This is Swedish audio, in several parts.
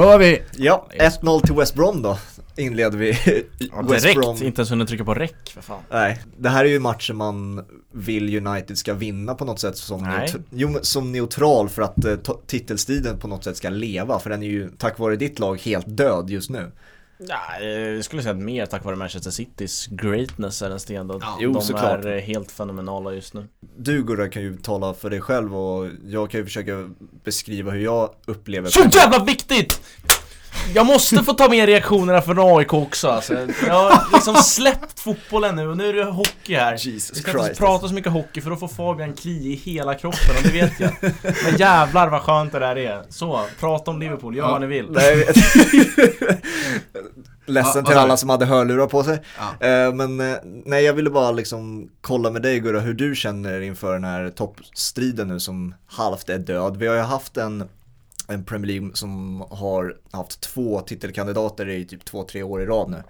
kör vi! Ja, 1-0 till West Brom då inleder vi ja, West direkt, Brom. inte ens hunnit trycka på räck för fan. Nej, det här är ju matcher man vill United ska vinna på något sätt som, neut jo, som neutral för att uh, titelstriden på något sätt ska leva. För den är ju tack vare ditt lag helt död just nu. Ja, jag skulle säga att mer tack vare Manchester Citys greatness är den stendöd. Ja, jo, De såklart. är helt fenomenala just nu. Du Gurra kan ju tala för dig själv och jag kan ju försöka beskriva hur jag upplever Så jävla viktigt! Jag måste få ta med reaktionerna från AIK också alltså. Jag har liksom släppt fotbollen nu och nu är det hockey här. Jesus Vi ska inte prata så mycket hockey för då får Fabian kli i hela kroppen och det vet jag. Men jävlar vad skönt det där är. Så, prata om Liverpool, gör ja, vad ni vill. Nej, Ledsen till alla som hade hörlurar på sig. Ja. Eh, men eh, nej jag ville bara liksom kolla med dig Gurra hur du känner inför den här toppstriden nu som halvt är död. Vi har ju haft en en Premier League som har haft två titelkandidater i typ två, tre år i rad nu.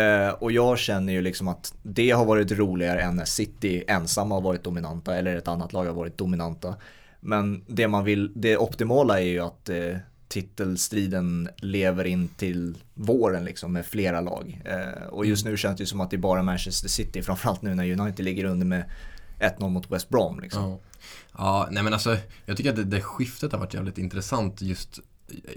Eh, och jag känner ju liksom att det har varit roligare än när City ensamma har varit dominanta eller ett annat lag har varit dominanta. Men det man vill, det optimala är ju att eh, titelstriden lever in till våren liksom med flera lag. Eh, och just mm. nu känns det ju som att det är bara Manchester City, framförallt nu när United ligger under med 1-0 mot West Brom liksom. Ja, nej men alltså jag tycker att det, det skiftet har varit jävligt intressant just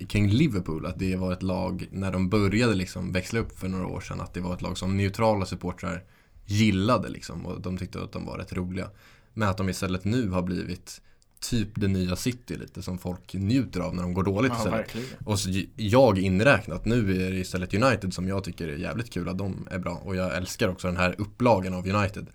kring Liverpool. Att det var ett lag, när de började liksom växla upp för några år sedan, att det var ett lag som neutrala supportrar gillade liksom och de tyckte att de var rätt roliga. Men att de istället nu har blivit typ det nya City lite som folk njuter av när de går dåligt ja, istället. Verkligen. Och så jag inräknat, nu är det istället United som jag tycker är jävligt kul att de är bra och jag älskar också den här upplagan av United.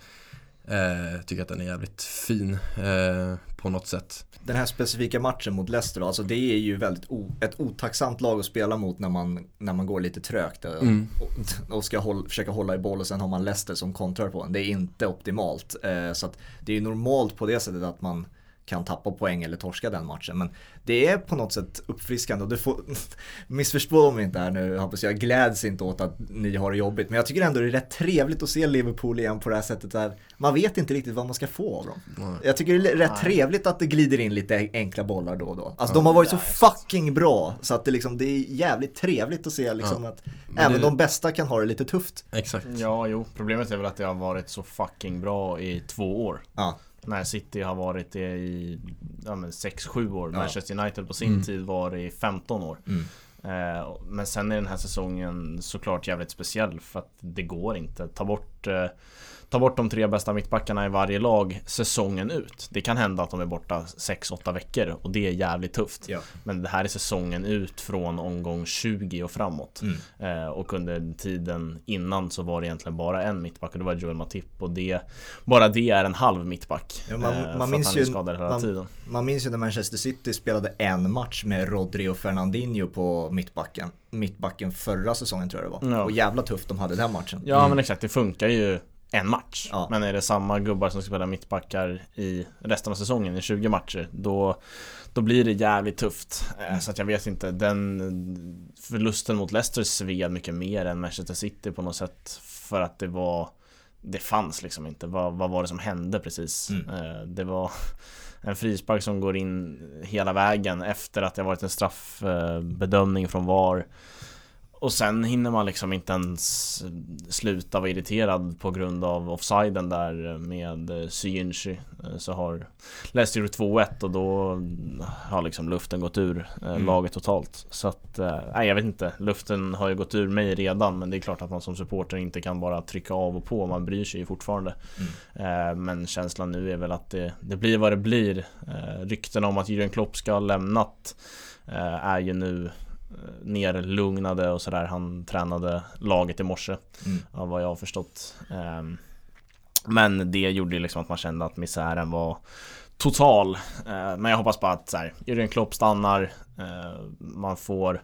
Eh, tycker att den är jävligt fin eh, på något sätt. Den här specifika matchen mot Leicester alltså det är ju väldigt ett otacksamt lag att spela mot när man, när man går lite trögt mm. och, och, ska hålla, försöka hålla i boll och sen har man Leicester som kontrar på en. Det är inte optimalt. Eh, så att det är normalt på det sättet att man kan tappa poäng eller torska den matchen. Men det är på något sätt uppfriskande och du får, missförstå mig inte här nu hoppas jag gläds inte åt att ni har det jobbigt. Men jag tycker ändå det är rätt trevligt att se Liverpool igen på det här sättet där man vet inte riktigt vad man ska få av dem. Nej. Jag tycker det är rätt Nej. trevligt att det glider in lite enkla bollar då och då. Alltså ja, de har varit så fucking bra så att det, liksom, det är jävligt trevligt att se liksom ja. att Men även det... de bästa kan ha det lite tufft. Exakt. Ja, jo. Problemet är väl att det har varit så fucking bra i två år. Ja. När City har varit det i ja, 6-7 år. Ja. Manchester United på sin mm. tid var det i 15 år. Mm. Eh, men sen är den här säsongen såklart jävligt speciell för att det går inte. Ta bort eh, ta bort de tre bästa mittbackarna i varje lag säsongen ut. Det kan hända att de är borta 6-8 veckor och det är jävligt tufft. Ja. Men det här är säsongen ut från omgång 20 och framåt. Mm. Eh, och under tiden innan så var det egentligen bara en mittback och det var Joel Matip och det Bara det är en halv mittback. Ja, man, eh, man minns ju, man, man, minns ju när Manchester City spelade en match med Rodri och Fernandinho på mittbacken mittbacken förra säsongen tror jag det var. Ja. Och jävla tufft de hade den matchen. Ja mm. men exakt, det funkar ju en match. Ja. Men är det samma gubbar som ska spela mittbackar i resten av säsongen i 20 matcher då, då blir det jävligt tufft. Eh, mm. Så att jag vet inte, den förlusten mot Leicester sved mycket mer än Manchester City på något sätt. För att det var Det fanns liksom inte. Vad, vad var det som hände precis? Mm. Eh, det var en frispark som går in hela vägen efter att det varit en straffbedömning från VAR och sen hinner man liksom inte ens sluta vara irriterad på grund av offsiden där med Syinchi. Eh, Så har Leicester gjort 2-1 och då har liksom luften gått ur eh, mm. laget totalt. Så att, eh, nej jag vet inte. Luften har ju gått ur mig redan men det är klart att man som supporter inte kan bara trycka av och på. Man bryr sig ju fortfarande. Mm. Men känslan nu är väl att det, det blir vad det blir. Rykten om att Jürgen Klopp ska ha lämnat är ju nu Eh, nerlugnade och sådär. Han tränade laget i morse mm. av vad jag har förstått. Ehm, men det gjorde ju liksom att man kände att misären var total. Eh, men jag hoppas bara att så här, Jürgen Klopp stannar. Eh, man får,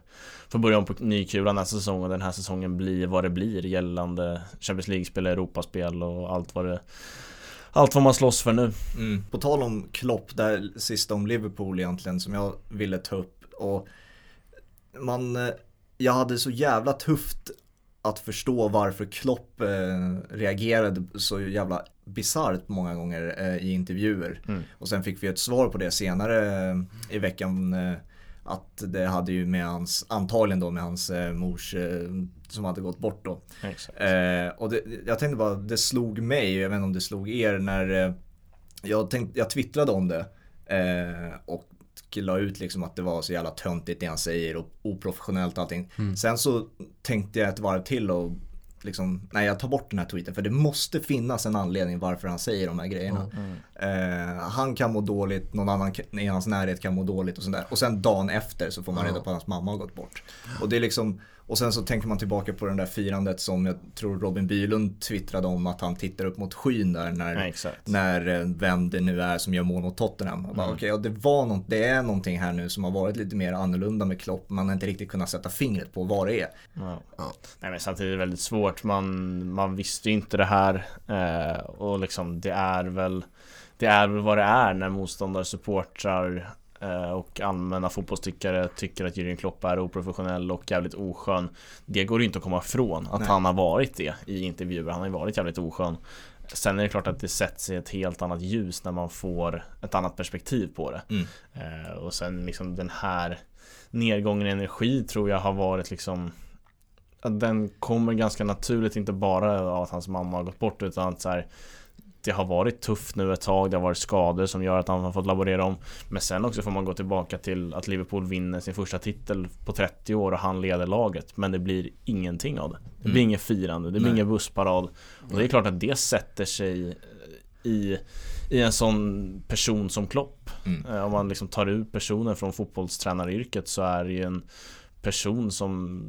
får börja om på ny kula nästa säsong och den här säsongen blir vad det blir gällande Champions League-spel, Europaspel och allt vad det allt vad man slåss för nu. Mm. På tal om Klopp, där sista om Liverpool egentligen som jag ville ta upp och man, eh, jag hade så jävla tufft att förstå varför Klopp eh, reagerade så jävla bisarrt många gånger eh, i intervjuer. Mm. Och sen fick vi ett svar på det senare eh, i veckan. Eh, att det hade ju med hans, antagligen då med hans eh, mors som hade gått bort då. Och det, jag tänkte bara, det slog mig, jag vet inte om det slog er när jag, tänkte, jag twittrade om det. Och la ut liksom att det var så jävla töntigt det han säger och oprofessionellt och allting. Mm. Sen så tänkte jag ett varv till och liksom, nej jag tar bort den här tweeten för det måste finnas en anledning varför han säger de här grejerna. Mm. Eh, han kan må dåligt, någon annan i hans närhet kan må dåligt och sådär. Och sen dagen efter så får man reda på att hans mamma har gått bort. Och det är liksom, och sen så tänker man tillbaka på det där firandet som jag tror Robin Bylund twittrade om att han tittar upp mot skyn där när, ja, när eh, vem det nu är som gör mål mot Tottenham. Mm. Bara, okay, ja, det, var något, det är någonting här nu som har varit lite mer annorlunda med Klopp. Man har inte riktigt kunnat sätta fingret på vad det är. Ja. Ja. Nej, men samtidigt är det väldigt svårt. Man, man visste ju inte det här eh, och liksom det är väl det är väl vad det är när motståndarsupportrar Eh, och allmänna fotbollstyckare tycker att Jürgen Klopp är oprofessionell och jävligt oskön. Det går ju inte att komma ifrån att Nej. han har varit det i intervjuer. Han har ju varit jävligt oskön. Sen är det klart att det sätts i ett helt annat ljus när man får ett annat perspektiv på det. Mm. Eh, och sen liksom den här nedgången i energi tror jag har varit liksom den kommer ganska naturligt, inte bara av att hans mamma har gått bort utan att så här, det har varit tufft nu ett tag, det har varit skador som gör att han har fått laborera om. Men sen också får man gå tillbaka till att Liverpool vinner sin första titel på 30 år och han leder laget. Men det blir ingenting av det. Det blir mm. inget firande, det blir ingen bussparad. Och det är klart att det sätter sig i, i en sån person som Klopp. Mm. Eh, om man liksom tar ut personen från fotbollstränaryrket så är det ju en person som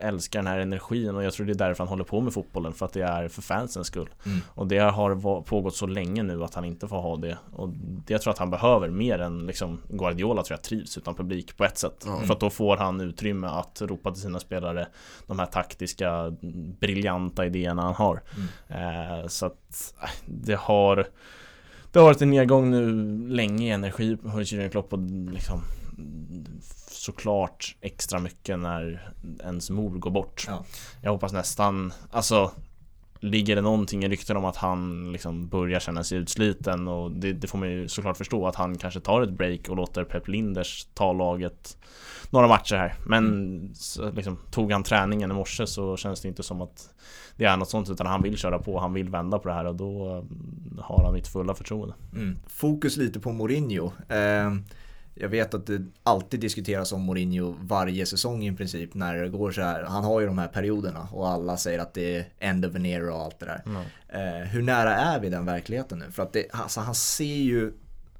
älskar den här energin och jag tror det är därför han håller på med fotbollen för att det är för fansens skull. Mm. Och det har pågått så länge nu att han inte får ha det. Och det jag tror att han behöver mer än liksom Guardiola tror jag trivs utan publik på ett sätt. Mm. För att då får han utrymme att ropa till sina spelare de här taktiska briljanta idéerna han har. Mm. Eh, så att det har det har varit en nedgång nu länge i energi hos Jürgen Klopp och liksom såklart extra mycket när ens mor går bort. Ja. Jag hoppas nästan, alltså Ligger det någonting i rykten om att han liksom börjar känna sig utsliten och det, det, får man ju såklart förstå att han kanske tar ett break och låter Pep Linders ta laget några matcher här. Men mm. så, liksom, tog han träningen i morse så känns det inte som att det är något sånt utan han vill köra på, han vill vända på det här och då har han mitt fulla förtroende. Mm. Fokus lite på Mourinho. Eh jag vet att det alltid diskuteras om Mourinho varje säsong i princip när det går så här. Han har ju de här perioderna och alla säger att det är end of an era och allt det där. Mm. Eh, hur nära är vi den verkligheten nu? För att det, alltså, han ser ju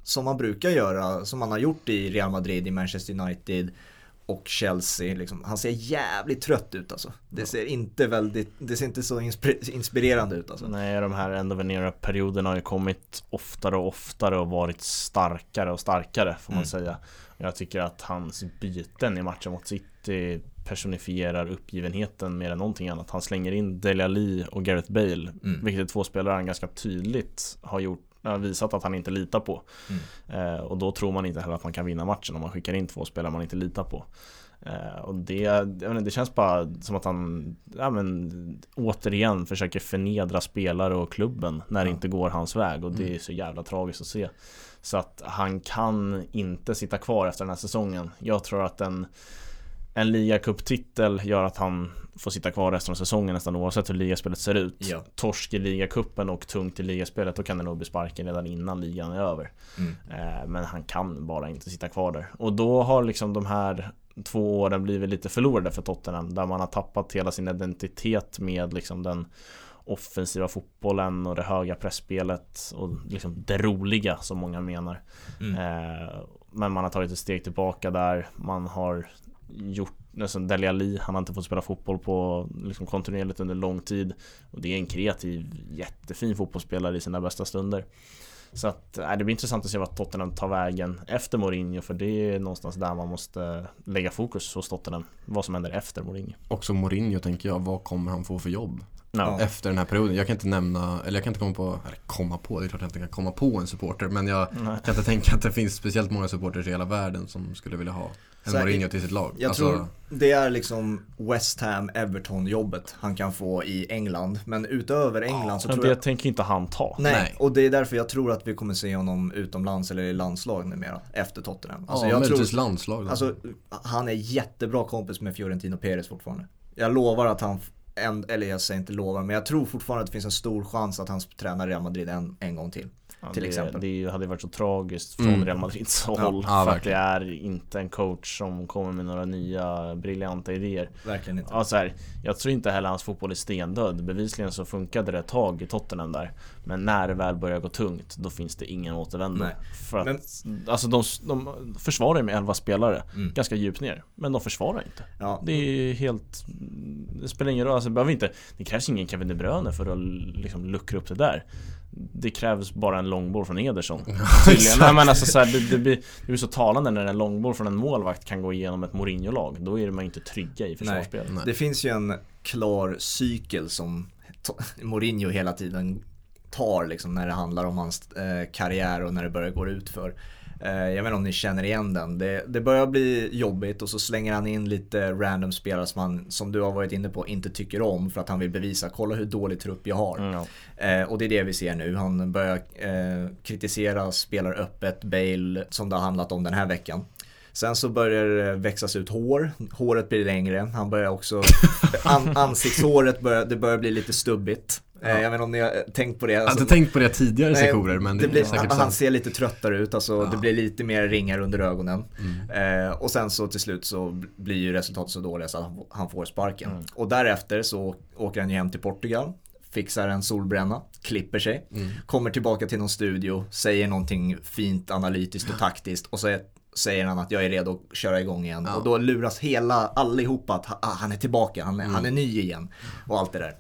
som man brukar göra, som man har gjort i Real Madrid, i Manchester United, och Chelsea. Liksom. Han ser jävligt trött ut alltså. Det ser inte väldigt, det ser inte så inspirerande ut alltså. Nej, de här end of an perioderna har ju kommit oftare och oftare och varit starkare och starkare får man mm. säga. Jag tycker att hans byten i matchen mot City personifierar uppgivenheten mer än någonting annat. Han slänger in Dele Alli och Gareth Bale, mm. vilket är två spelare han ganska tydligt har gjort har visat att han inte litar på. Mm. Eh, och då tror man inte heller att man kan vinna matchen om man skickar in två spelare man inte litar på. Eh, och det, menar, det känns bara som att han ja, men, återigen försöker förnedra spelare och klubben när det inte går hans väg och det mm. är så jävla tragiskt att se. Så att han kan inte sitta kvar efter den här säsongen. Jag tror att en en ligacuptitel gör att han får sitta kvar resten av säsongen nästan oavsett hur ligaspelet ser ut. Ja. Torsk i ligacupen och tungt i ligaspelet då kan det nog bli sparken redan innan ligan är över. Mm. Eh, men han kan bara inte sitta kvar där. Och då har liksom de här två åren blivit lite förlorade för Tottenham där man har tappat hela sin identitet med liksom den offensiva fotbollen och det höga pressspelet och liksom det roliga som många menar. Mm. Eh, men man har tagit ett steg tillbaka där. Man har gjort nästan Dele Alli, han har inte fått spela fotboll på liksom kontinuerligt under lång tid och det är en kreativ, jättefin fotbollsspelare i sina bästa stunder. Så att äh, det blir intressant att se vad Tottenham tar vägen efter Mourinho för det är någonstans där man måste lägga fokus hos Tottenham. Vad som händer efter Mourinho. Också Mourinho tänker jag, vad kommer han få för jobb? Ja. Efter den här perioden. Jag kan inte nämna, eller jag kan inte komma på, eller komma på, det är klart jag inte kan komma på en supporter. Men jag Nej. kan inte tänka att det finns speciellt många supporters i hela världen som skulle vilja ha en Mourinho till sitt lag. Jag alltså, tror det är liksom West Ham, Everton jobbet han kan få i England. Men utöver England ja, så tror det jag... Det tänker inte han ta. Nej, Nej, och det är därför jag tror att vi kommer se honom utomlands eller i landslag numera. Efter Tottenham. Alltså, ja, möjligtvis landslag. Då. Alltså, han är jättebra kompis med Fiorentino Perez fortfarande. Jag lovar att han en, eller jag säger inte lovar, men jag tror fortfarande att det finns en stor chans att han tränar Real Madrid en, en gång till. Ja, till det, exempel. Det hade varit så tragiskt från mm. Real Madrids håll. Ja, för att det är inte en coach som kommer med några nya briljanta idéer. Verkligen inte. Ja, så här, jag tror inte heller hans fotboll är stendöd. Bevisligen så funkade det ett tag i Tottenham där. Men när det väl börjar gå tungt, då finns det ingen återvändo. Nej. För att, men... alltså de, de försvarar med 11 spelare, mm. ganska djupt ner. Men de försvarar inte. Ja. Det är helt... Det spelar ingen roll, alltså, det, behöver inte, det krävs ingen Kevin De Bruyne för att liksom luckra upp det där det krävs bara en långboll från Ederson. Tydligen. Nej, men alltså, så här, det, det, blir, det blir så talande när en långboll från en målvakt kan gå igenom ett Mourinho-lag. Då är man inte trygga i försvarsspel. Det finns ju en klar cykel som Mourinho hela tiden tar liksom, när det handlar om hans eh, karriär och när det börjar gå ut för. Eh, jag vet inte om ni känner igen den. Det, det, börjar bli jobbigt och så slänger han in lite random spelare som han, som du har varit inne på, inte tycker om för att han vill bevisa, kolla hur dålig trupp jag har. Mm, eh, och det är det vi ser nu. Han börjar eh, kritisera spelare öppet, Bale, som det har handlat om den här veckan. Sen så börjar det växas ut hår, håret blir längre, han börjar också, an, ansiktshåret börjar, det börjar bli lite stubbigt. Ja. Eh, jag vet inte om ni har tänkt på det. Alltså, jag har inte tänkt på det tidigare nej, sektioner men det, det blir säkert Han ser lite tröttare ut, alltså ja. det blir lite mer ringar under ögonen. Mm. Eh, och sen så till slut så blir ju resultatet så dåliga så att han får sparken. Mm. Och därefter så åker han ju hem till Portugal fixar en solbränna, klipper sig, mm. kommer tillbaka till någon studio, säger någonting fint, analytiskt och taktiskt och så säger han att jag är redo att köra igång igen. Ja. Och då luras hela, allihopa att han är tillbaka, han är, mm. han är ny igen. Och allt det där.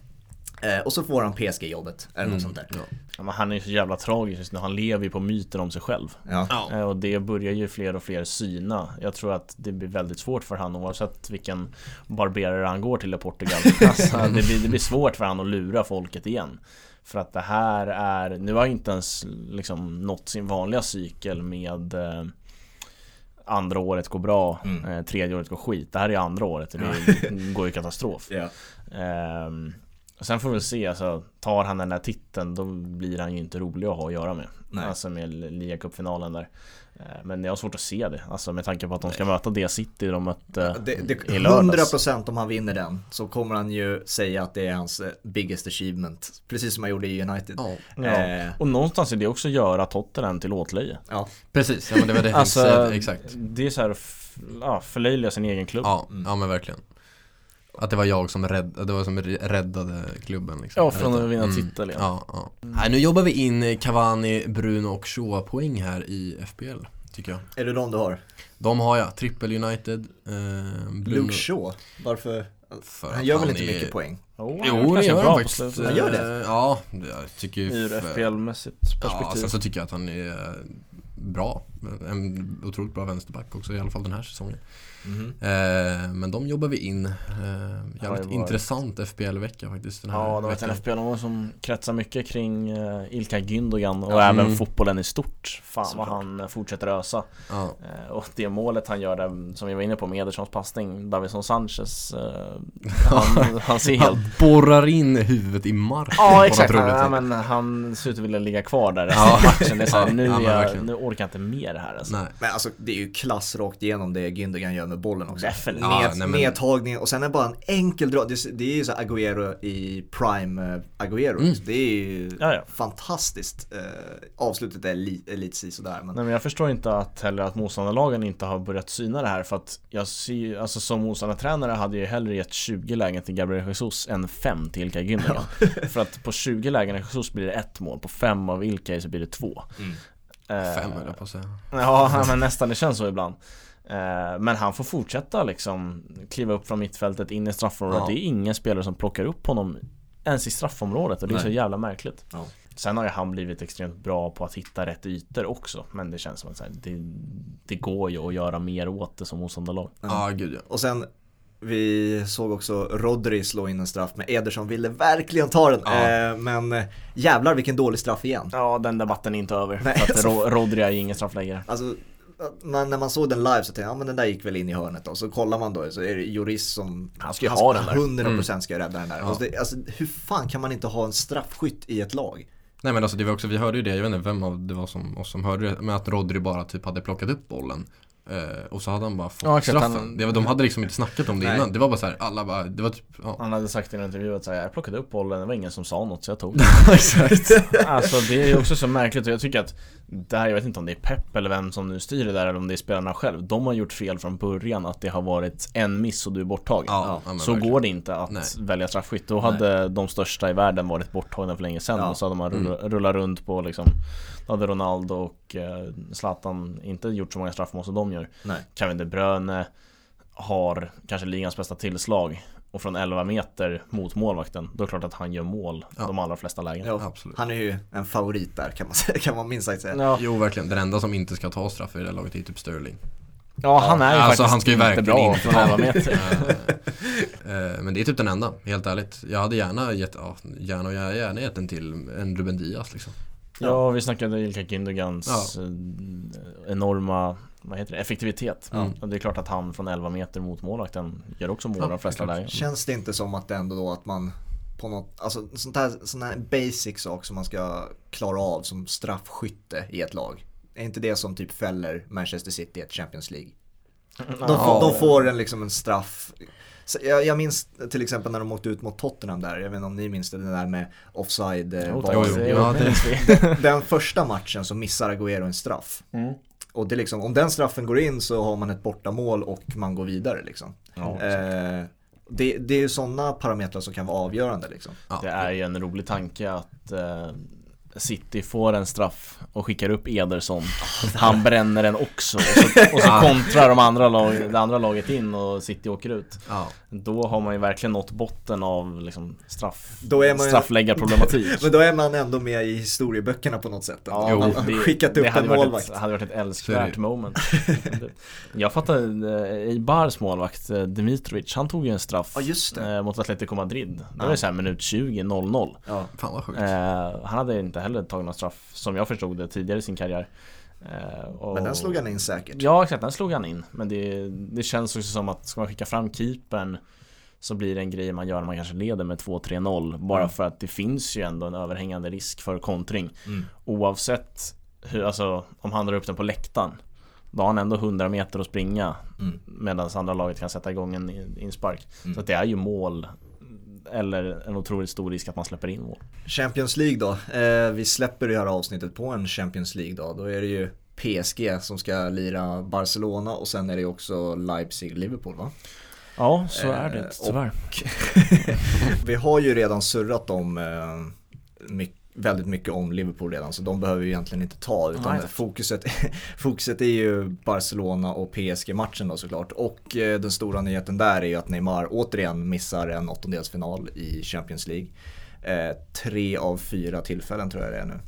Eh, och så får han PSG-jobbet, eller mm. något sånt där. Ja. ja. men han är ju så jävla tragisk just nu, han lever ju på myten om sig själv. Ja. Eh, och det börjar ju fler och fler syna. Jag tror att det blir väldigt svårt för han oavsett vilken barberare han går till i Portugal. alltså, det, blir, det blir svårt för han att lura folket igen. För att det här är, nu har inte ens liksom nått sin vanliga cykel med eh, andra året går bra, mm. eh, tredje året går skit. Det här är andra året, det går ju katastrof. Ja. Sen får vi se, alltså, tar han den där titeln då blir han ju inte rolig att ha att göra med. Nej. Alltså med ligacupfinalen där. Eh, men jag har svårt att se det, alltså med tanke på att de ska möta det City de mötte det, det, i lördags 100% om han vinner den så kommer han ju säga att det är hans eh, biggest achievement. Precis som han gjorde i United. Ja. Eh. Och någonstans är det också göra Tottenham till åtlöje. Ja, precis. Ja, men det var det alltså, exakt. Det är så här, ja, förlöjliga sin egen klubb. Ja, ja men verkligen. Att det var jag som, rädd, det var som räddade klubben liksom. Ja, från att vinna mm. titel ja. ja, ja. Mm. Nej, nu jobbar vi in Cavani, Bruno och Shaw poäng här i FBL Tycker jag Är det de du har? De har jag, Triple United eh, Bruno. Luke Shaw, varför? För han gör väl inte är... mycket poäng? Oh, jo, det gör han faktiskt Han gör det? Ja, jag tycker Ur FBL-mässigt perspektiv Ja, sen så tycker jag att han är bra En otroligt bra vänsterback också, i alla fall den här säsongen Mm. Eh, men de jobbar vi in. Eh, jävligt ja, intressant FBL-vecka faktiskt. Den här ja, det varit en FBL som kretsar mycket kring uh, Ilkay Gündogan och ja. även mm. fotbollen i stort. Fan vad han fortsätter ösa. Ja. Uh, och det målet han gör där, som vi var inne på med Edersons passning, Davison Sanchez. Han, han ser helt... Han borrar in huvudet i marken. Ja, exakt. Ja, men han ser ut att vilja ligga kvar där resten av matchen. Det är så här, nu, jag, nu orkar jag inte mer här alltså. Nej. Men alltså det är ju klass rakt igenom det Gündogan gör med bollen också. Definitivt. Ja, Med, Medtagning och sen är det bara en enkel drag. Det, det är ju så Agüero i prime uh, Agüero. Mm. Det är ju ja, ja. fantastiskt. Uh, avslutet är li, lite sådär. Men... Nej, men jag förstår inte att heller att motståndarlagen inte har börjat syna det här för att jag ser alltså som motståndartränare hade jag hellre gett 20 lägen till Gabriel Jesus än 5 till Ilkay Gündogan. för att på 20 lägen av Jesus blir det ett mål, på 5 av Ilkay så blir det två. Mm. Fem höll jag på att säga. Ja, men nästan. Det känns så ibland. Eh, men han får fortsätta liksom kliva upp från mittfältet in i straffområdet. Ja. Det är ingen spelare som plockar upp honom ens i straffområdet och det är Nej. så jävla märkligt. Ja. Sen har ju han blivit extremt bra på att hitta rätt ytor också Men det känns som att det, det går ju att göra mer åt det som motståndarlag Ja, gud ja. Och sen Vi såg också Rodri slå in en straff med Ederson ville verkligen ta den. Ja. Eh, men eh, jävlar vilken dålig straff igen. Ja, den debatten är inte över. Nej, för att alltså- Ro- Rodri är ju ingen straffläggare. Alltså, man, när man såg den live så tänkte jag, ja men den där gick väl in i hörnet då. Så kollar man då så är det Joris som Han ska ju ha den där. 100% ska rädda den där. Ja. Alltså, det, alltså, hur fan kan man inte ha en straffskytt i ett lag? Nej men alltså det var också, vi hörde ju det, jag vet inte vem av det var som, oss som hörde det, men att Rodri bara typ hade plockat upp bollen. Eh, och så hade han bara fått Ja, exakt, straffen. han- det var, de hade liksom inte snackat om det Nej. innan. Det var bara så här, alla bara, det var typ, ja. Han hade sagt i en intervju att så här, jag plockade upp bollen, det var ingen som sa något så jag tog Exakt. Alltså det är ju också så märkligt och jag tycker att där, jag vet inte om det är Pep eller vem som nu styr det där eller om det är spelarna själv. De har gjort fel från början att det har varit en miss och du är borttagen. Ja, ja, så verkligen. går det inte att Nej. välja straffskytt. Då hade de största i världen varit borttagna för länge sedan Ja. och så hade man rulla, rullat runt på liksom Då hade Ronaldo och eh, Zlatan inte gjort så många straffmål som de gör. Nej. Kevin De Bruyne har kanske ligans bästa tillslag och från 11 meter mot målvakten, då är det klart att han gör mål Ja. de allra flesta lägen. Ja, Absolut. Han är ju en favorit där kan man, säga, kan man minst sagt säga. Ja, Jo verkligen, den enda som inte ska ta straff i det här laget är typ Sterling. ja han är ju Alltså, faktiskt han ska ju inte verkligen bra inte från ta 11 meter. Eh, eh, Men det är typ den enda, helt ärligt. Jag hade gärna gett, ja, gärna och gärna, gärna gett den till en Ruben Diaz liksom. Ja, vi snackade Ilka Gündogans eh, enorma vad heter det, effektivitet. Ja. Och det är klart att han från 11 meter mot målvakten gör också mål Ja, de flesta lägen. Känns det inte som att det ändå då att man på något, alltså sånt här, sån här basic sak som man ska klara av som straffskytte i ett lag. Är inte det som typ fäller Manchester City i ett Champions League? De, får, de får en, liksom en straff. Jag, jag minns till exempel när de åkte ut mot Tottenham där, jag vet inte om ni minns det, det där med offside eh, Jo, tack. jo, Det- ja, vi. Den första matchen så missar Agüero en straff. Mm. Och det är liksom, om den straffen går in så har man ett bortamål och man går vidare liksom. Ja, Eh, det, det är ju sådana parametrar som kan vara avgörande liksom. Ja. Det är ju en rolig tanke att eh, City får en straff och skickar upp Ederson Han bränner den också och så, och så kontrar de andra lag, det andra laget in och City åker ut Ja. Då har man ju verkligen nått botten av liksom straff, Då är man straffläggarproblematik Men då är man ändå med i historieböckerna på något sätt. Ja, Ja, man det- har det- skickat det upp hade en varit målvakt. Ett, hade varit ett älskvärt det. moment Jag fattar, eh, Eibars målvakt eh, Dimitrovic, han tog ju en straff Ja, just det. eh, mot Atletico Madrid Det Ja. var ju såhär minut 20, 0-0 Ja. Fan vad sjukt. Eh, han hade inte heller tagit någon straff som jag förstod det tidigare i sin karriär. Eh, och... Men den slog han in säkert. Ja exakt, den slog han in. Men det, det känns också som att ska man skicka fram keepern så blir det en grej man gör när man kanske leder med 2-3-0. Bara Mm. för att det finns ju ändå en överhängande risk för kontring. Mm. Oavsett hur, alltså om han drar upp den på läktaren. Då har han ändå 100 meter att springa Mm. medan andra laget kan sätta igång en inspark. Mm. Så det är ju mål eller en otroligt stor risk att man släpper in mål. Champions League då. Eh, vi släpper det här avsnittet på en Champions League då. Då är det ju PSG som ska lira Barcelona och sen är det också Leipzig-Liverpool va? Ja, så är Eh, det och- tyvärr. vi har ju redan surrat om eh, mycket väldigt mycket om Liverpool redan så de behöver vi egentligen inte ta utan Nej, fokuset, fokuset är ju Barcelona och PSG-matchen då såklart och eh, den stora nyheten där är ju att Neymar återigen missar en åttondelsfinal i Champions League. Eh, tre av fyra tillfällen tror jag det är nu.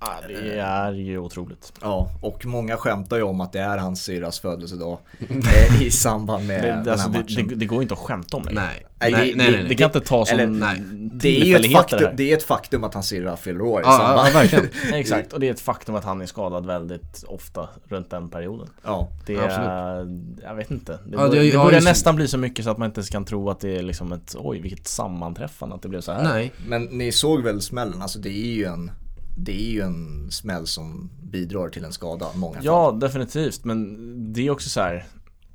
Ja, det är ju otroligt. Ja, och många skämtar ju om att det är hans syrras födelsedag eh, i samband med Det, den det, här alltså, matchen. det, det, det går inte att skämta om det. Nej. Nej, Nej, det- nej, nej, Det kan inte tas som eller- nej. det är ju ett faktum, här. det är ett faktum att hans syrra fyller år i Ja, samband. ja, verkligen. Exakt, och det är ett faktum att han är skadad väldigt ofta runt den perioden. Ja, Det Ja, är, jag vet inte. Det, Ja, det- det, ja, börjar just- nästan bli så mycket så att man inte kan tro att det är liksom ett, oj vilket sammanträffande att det blev så här. Nej. men ni såg väl smällen, alltså det är ju en det är ju en smäll som bidrar till en skada många fall. Ja, definitivt. Men det är också så här.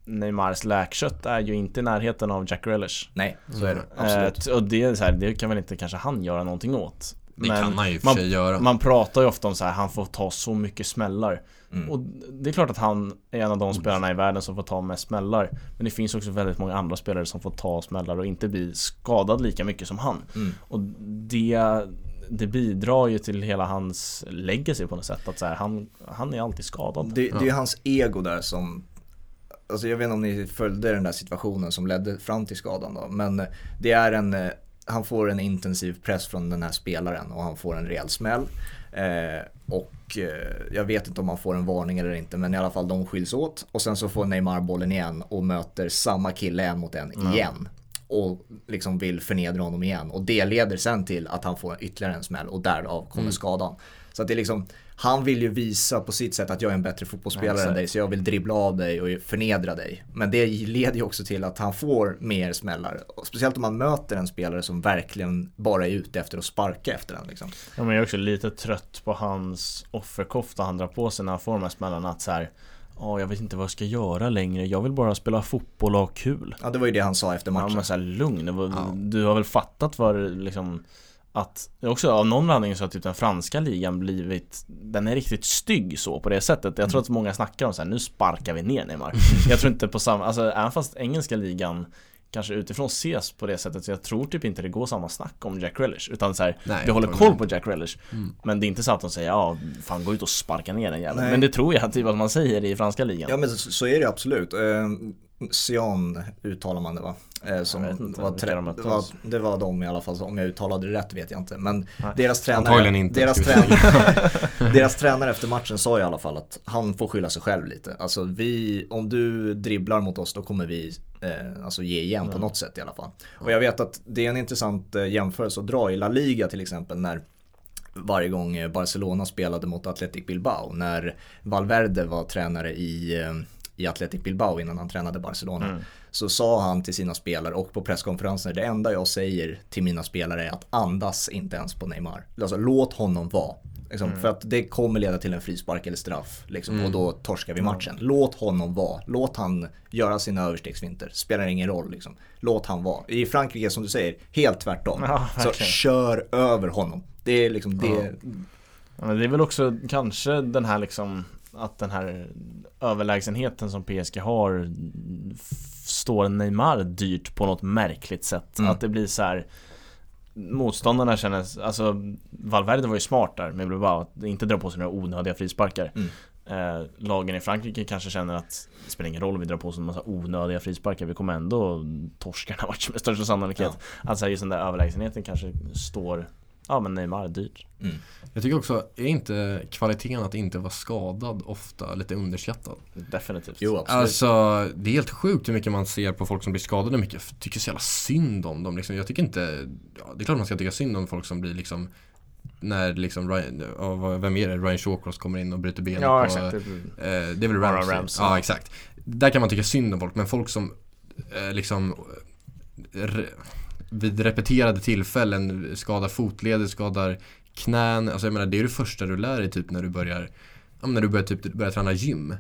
Neymars läkkött är ju inte i närheten av Jack Grealish. Nej, så är det. Absolut. Eh, och det, är så här, det kan väl inte kanske han göra någonting åt. Det kan han ju för man, sig göra. man pratar ju ofta om så här, han får ta så mycket smällar. Mm. Och det är klart att han är en av de spelarna i världen som får ta mest smällar. Men det finns också väldigt många andra spelare som får ta smällar och inte bli skadad lika mycket som han. Mm. Och det, det bidrar ju till hela hans legacy på något sätt. Att så här, han, han är alltid skadad. Det, det är ju hans ego där som Alltså jag vet inte om ni följde den där situationen som ledde fram till skadan då. Men det är en Han får en intensiv press från den här spelaren och han får en rejäl smäll. Eh, och eh, jag vet inte om man får en varning eller inte men i alla fall de skiljs åt. Och sen så får Neymar bollen igen och möter samma kille en mot en mm. igen. Och liksom vill förnedra honom igen. Och det leder sen till att han får ytterligare en smäll och därav kommer mm. skadan. Så att det är liksom, han vill ju visa på sitt sätt att jag är en bättre fotbollsspelare ja, än dig så jag vill dribbla av dig och förnedra dig. Men det leder ju också till att han får mer smällar. Speciellt om man möter en spelare som verkligen bara är ute efter att sparka efter den. Liksom. Ja, men jag är också lite trött på hans offerkofta han drar på sig när han får de här smällarna. Att så här, Ja, jag vet inte vad jag ska göra längre. Jag vill bara spela fotboll och ha kul. Ja, det var ju det han sa efter matchen. Ja, men så här, lugn. Ja. Du har väl fattat vad liksom att också av någon anledning så har typ den franska ligan blivit Den är riktigt stygg så på det sättet Jag tror att många snackar om så här, nu sparkar vi ner Neymar Jag tror inte på samma, alltså även fast engelska ligan Kanske utifrån ses på det sättet. Så jag tror typ inte det går samma snack om Jack Relish. Utan så här, Nej, vi håller koll på Jack Relish. Mm. Men det är inte så att de säger ja, fan gå ut och sparka ner den jäveln. Men det tror jag typ att man säger i franska ligan. Ja men så, så är det absolut. Uh, Sion uttalar man det va? Eh, som inte, var tre, det, var, det var de i alla fall, om jag uttalade det rätt vet jag inte. Men Nej. deras tränare, inte, deras, tränare deras tränare efter matchen sa i alla fall att han får skylla sig själv lite. Alltså vi, om du dribblar mot oss då kommer vi eh, alltså ge igen mm. på något sätt i alla fall. Och jag vet att det är en intressant eh, jämförelse att dra i La Liga till exempel när varje gång Barcelona spelade mot Athletic Bilbao. När Valverde var tränare i, eh, i Athletic Bilbao innan han tränade Barcelona. Mm så sa han till sina spelare och på presskonferenser, det enda jag säger till mina spelare är att andas inte ens på Neymar. Alltså låt honom vara. Liksom, mm. För att det kommer leda till en frispark eller straff liksom, mm. och då torskar vi matchen. Låt honom vara. Låt han göra sina överstegsvinter. Spelar ingen roll. Liksom. Låt han vara. I Frankrike som du säger, helt tvärtom. Ja, så kör över honom. Det är liksom det. Ja. Ja, men det är väl också kanske den här liksom att den här överlägsenheten som PSG har står Neymar dyrt på något märkligt sätt. Mm. Att det blir så här Motståndarna känner, alltså Valverde var ju smart där med Bilbao att inte dra på sig några onödiga frisparkar. Mm. Eh, lagen i Frankrike kanske känner att det spelar ingen roll om vi drar på oss en massa onödiga frisparkar, vi kommer ändå torska den här matchen med största sannolikhet. Ja. Alltså just den där överlägsenheten kanske står Ja men Neymar är dyrt. Mm. Jag tycker också, är inte kvaliteten att inte vara skadad ofta lite underskattad? Definitivt. Jo, absolut. Alltså, det är helt sjukt hur mycket man ser på folk som blir skadade mycket. Jag tycker så jävla synd om dem liksom. Jag tycker inte, ja, det är klart man ska tycka synd om folk som blir liksom när liksom, Ryan, vem är det? Ryan Shawcross kommer in och bryter benet ja, på, exakt. Eh, det är väl Ramsey? Rams, ja, exakt. Där kan man tycka synd om folk, men folk som eh, liksom vid repeterade tillfällen skadar fotleder, skadar knän. Alltså jag menar det är det första du lär dig typ när du börjar, ja, när du börjar, typ, börjar träna gym.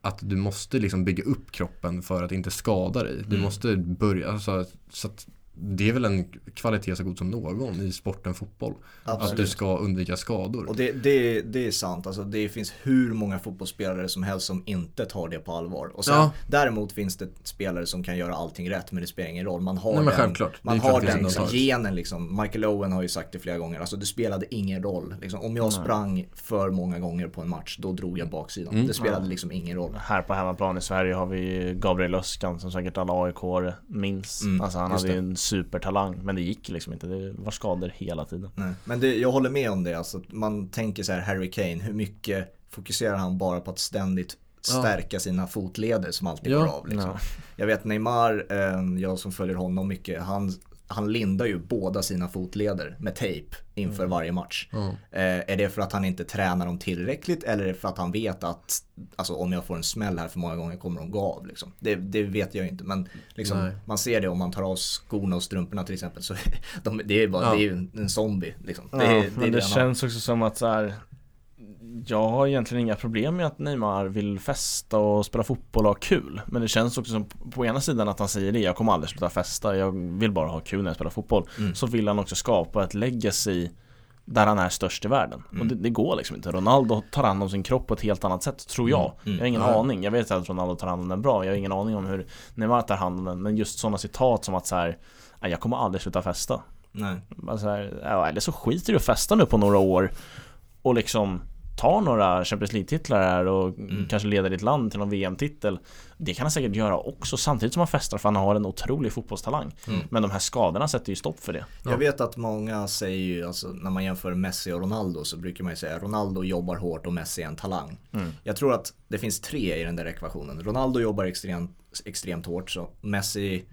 Att du måste liksom bygga upp kroppen för att inte skada dig. Du mm. måste börja, alltså, så att det är väl en kvalitet så god som någon i sporten fotboll. Absolut. Att du ska undvika skador. Och det, det, det är sant. Alltså, det finns hur många fotbollsspelare som helst som inte tar det på allvar. Och sen, ja. Däremot finns det spelare som kan göra allting rätt men det spelar ingen roll. Man har Nej, den, man har den liksom, genen liksom. Michael Owen har ju sagt det flera gånger. Alltså det spelade ingen roll. Liksom, om jag Nej. sprang för många gånger på en match då drog jag baksidan. Mm. Det spelade ja. liksom ingen roll. Här på hemmaplan i Sverige har vi Gabriel Öskan som säkert alla AIK minns. Mm, alltså han hade ju en supertalang men det gick liksom inte. Det var skador hela tiden. Nej. Men det, jag håller med om det. Alltså, man tänker så här Harry Kane, hur mycket fokuserar han bara på att ständigt stärka ja. sina fotleder som alltid ja. går av. Liksom. Jag vet Neymar, eh, jag som följer honom mycket, han han lindar ju båda sina fotleder med tejp inför mm. varje match. Mm. Eh, är det för att han inte tränar dem tillräckligt eller är det för att han vet att alltså, om jag får en smäll här för många gånger kommer de gå av? Liksom. Det, det, vet jag inte men liksom, man ser det om man tar av skorna och strumporna till exempel. Så de, det är bara ja. det är en zombie. Liksom. Ja, det, det, men det känns också som att så här, jag har egentligen inga problem med att Neymar vill festa och spela fotboll och ha kul Men det känns också som på ena sidan att han säger det, jag kommer aldrig sluta festa, jag vill bara ha kul när jag spelar fotboll mm. Så vill han också skapa ett legacy där han är störst i världen. Mm. Och det, det, går liksom inte. Ronaldo tar hand om sin kropp på ett helt annat sätt, tror jag. Mm. mm. Jag har ingen ja. aning. Jag vet att Ronaldo tar hand om den bra. Jag har ingen aning om hur Neymar tar hand om den. Men just sådana citat som att så här, jag kommer aldrig sluta festa. Nej. Alltså här, eller så skiter du i att festa nu på några år och liksom tar några Champions League-titlar här och mm. kanske leder ditt land till någon VM-titel Det kan han säkert göra också samtidigt som han festar för han har en otrolig fotbollstalang mm. Men de här skadorna sätter ju stopp för det Jag vet att många säger ju, alltså när man jämför Messi och Ronaldo så brukar man ju säga Ronaldo jobbar hårt och Messi är en talang mm. Jag tror att det finns tre i den där ekvationen Ronaldo jobbar extremt, extremt hårt så Messi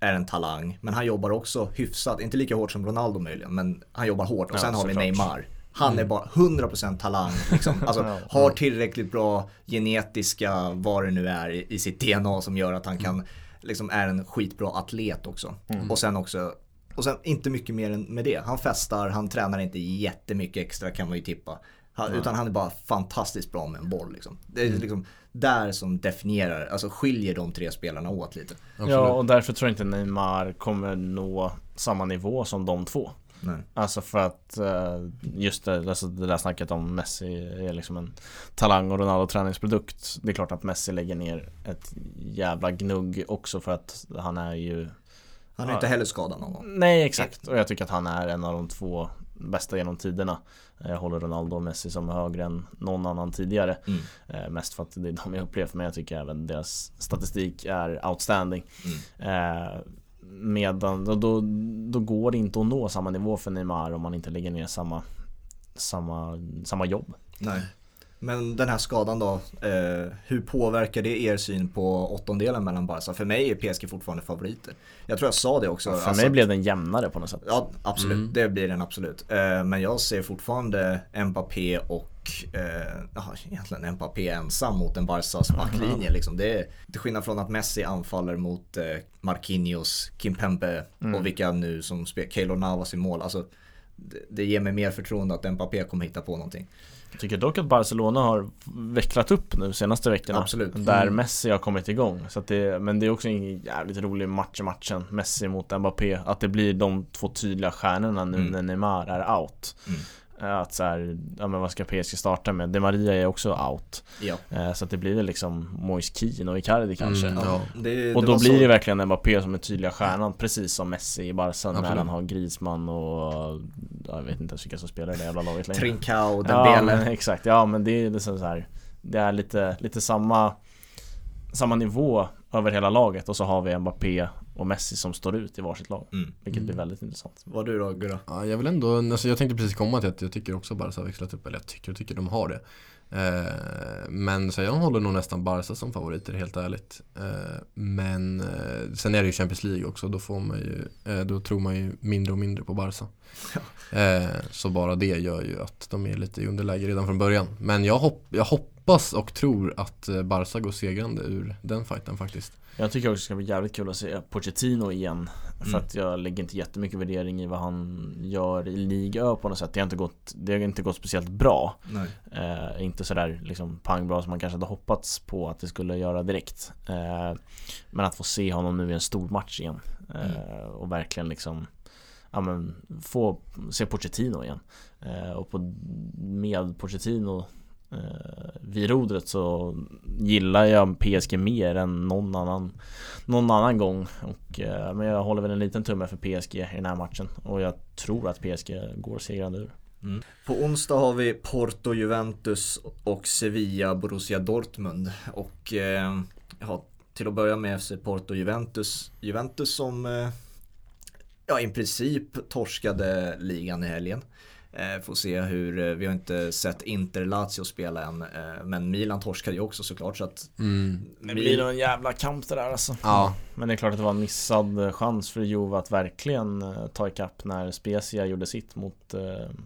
är en talang, men han jobbar också hyfsat, inte lika hårt som Ronaldo möjligen, men han jobbar hårt. Och sen har vi Neymar. Han är mm. bara 100% talang, liksom. alltså, har tillräckligt bra genetiska, vad det nu är, i sitt DNA som gör att han kan, liksom är en skitbra atlet också. Mm. Och sen också, och sen inte mycket mer än med det. Han festar, han tränar inte jättemycket extra kan man ju tippa. Han, mm. Utan han är bara fantastiskt bra med en boll liksom. Det är mm. liksom där som definierar, alltså skiljer de tre spelarna åt lite. Absolut. Ja, och därför tror jag inte Neymar kommer nå samma nivå som de två. Nej. Alltså för att eh, just det, alltså det där snacket om Messi är liksom en talang och Ronaldo träningsprodukt. Det är klart att Messi lägger ner ett jävla gnugg också för att han är ju Han är inte heller skadad någon gång. Nej exakt och jag tycker att han är en av de två bästa genom tiderna. Jag håller Ronaldo och Messi som högre än någon annan tidigare. Mm. Eh, mest för att det är de jag upplevt men jag tycker även deras statistik är outstanding. Mm. Medan, då, då, då går det inte att nå samma nivå för Neymar om man inte lägger ner samma, samma, samma jobb. Nej. Men den här skadan då, eh, hur påverkar det er syn på åttondelen mellan Barca? För mig är PSG fortfarande favoriter. Jag tror jag sa det också. för alltså, mig blev den jämnare på något sätt. Ja, absolut. Mm. Det blir den absolut. Eh, men jag ser fortfarande Mbappé och eh, egentligen Mbappé ensam mot en Barcas backlinje. Mm. Liksom. Det är till skillnad från att Messi anfaller mot eh, Marquinhos, Kimpembe mm. och vilka nu som spelar, Keylor Navas i mål. Alltså, det, det ger mig mer förtroende att Mbappé kommer hitta på någonting. Jag tycker dock att Barcelona har vecklat upp nu senaste veckorna Absolut. Där mm. Messi har kommit igång så det, Men det är också en jävligt rolig match i matchen Messi mot Mbappé Att det blir de två tydliga stjärnorna nu mm. när Neymar är out mm. Att så här, ja men vad ska PSG starta med? De Maria är också out ja. Eh, så att det blir väl liksom Moise Keane och Icardi kanske mm, ja. det, Och då blir så... det verkligen Mbappé som är tydliga stjärnan Precis som Messi i Barca när han har Griezmann och Jag vet inte ens vilka som spelar i det jävla laget längre Trincao, Dembele ja, exakt, ja men det är liksom så här Det är lite, lite samma Samma nivå över hela laget och så har vi Mbappé och Messi som står ut i varsitt lag. Mm. Vilket blir mm. väldigt intressant. Vad du då Gurra? Ja, jag vill ändå, alltså jag tänkte precis komma till att jag tycker också Barca har växlat upp, eller jag tycker och tycker de har det. Eh, men så jag håller nog nästan Barca som favoriter helt ärligt. Eh, men eh, sen är det ju Champions League också, då får man ju, då tror man ju mindre och mindre på Barca. Eh, så bara det gör ju att de är lite i underläge redan från början. Men jag, hopp, jag hoppas och tror att Barca går segrande ur den fighten faktiskt. Jag tycker också det ska bli jävligt kul att se Pochettino igen För mm. att jag lägger inte jättemycket värdering i vad han gör i Liga på något sätt. Det har inte gått, det har inte gått speciellt bra. Eh, Inte sådär liksom pangbra som man kanske hade hoppats på att det skulle göra direkt. Eh, Men att få se honom nu i en stor match igen. Eh, mm. Och verkligen liksom Ja men få se Pochettino igen. Eh, Och på, med Pochettino Eh, vid rodret så gillar jag PSG mer än någon annan Någon annan gång. Och, eh, Men jag håller väl en liten tumme för PSG i den här matchen. Och jag tror att PSG går segrande ur. Mm. På onsdag har vi Porto, Juventus och Sevilla, Borussia Dortmund. Och eh, ja, till att börja med FC Porto, Juventus. Juventus som eh, Ja i princip torskade ligan i helgen. Eh, får se hur, eh, vi har inte sett Inter Lazio spela än. Eh, men Milan torskade ju också såklart så att mm. Det blir nog en jävla kamp det där alltså. Ja. Men det är klart att det var en missad chans för Juve att verkligen ta ikapp när Spezia gjorde sitt mot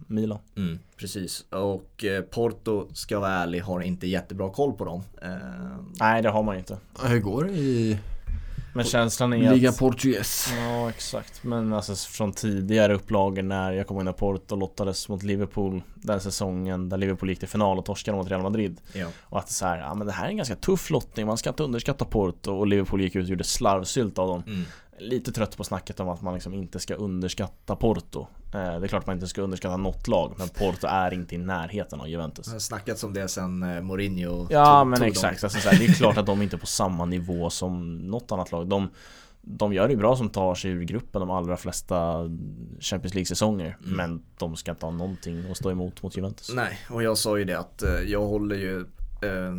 Milan. Mm, precis. Och Porto, ska jag vara ärlig, har inte jättebra koll på dem. Nej, det har man inte. Hur går det i men känslan är Liga att, Portugues. Ja exakt. Men alltså från tidigare upplagor när jag kommer ihåg när Porto lottades mot Liverpool Den säsongen där Liverpool gick till final och torskade mot Real Madrid. Ja. Och att det så här, ja men det här är en ganska tuff lottning. Man ska inte underskatta Porto. Och Liverpool gick ut och gjorde slarvsylt av dem. Mm. Lite trött på snacket om att man liksom inte ska underskatta Porto. Eh, det är klart man inte ska underskatta något lag, men Porto är inte i närheten av Juventus. Det har snackats om det sen eh, Mourinho Ja, tog, men tog exakt. Alltså, det är klart att de inte är på samma nivå som något annat lag. De, de gör det bra som tar sig ur gruppen de allra flesta Champions League-säsonger mm. Men de ska inte ha någonting att stå emot mot Juventus Nej, och jag sa ju det att eh, jag håller ju eh,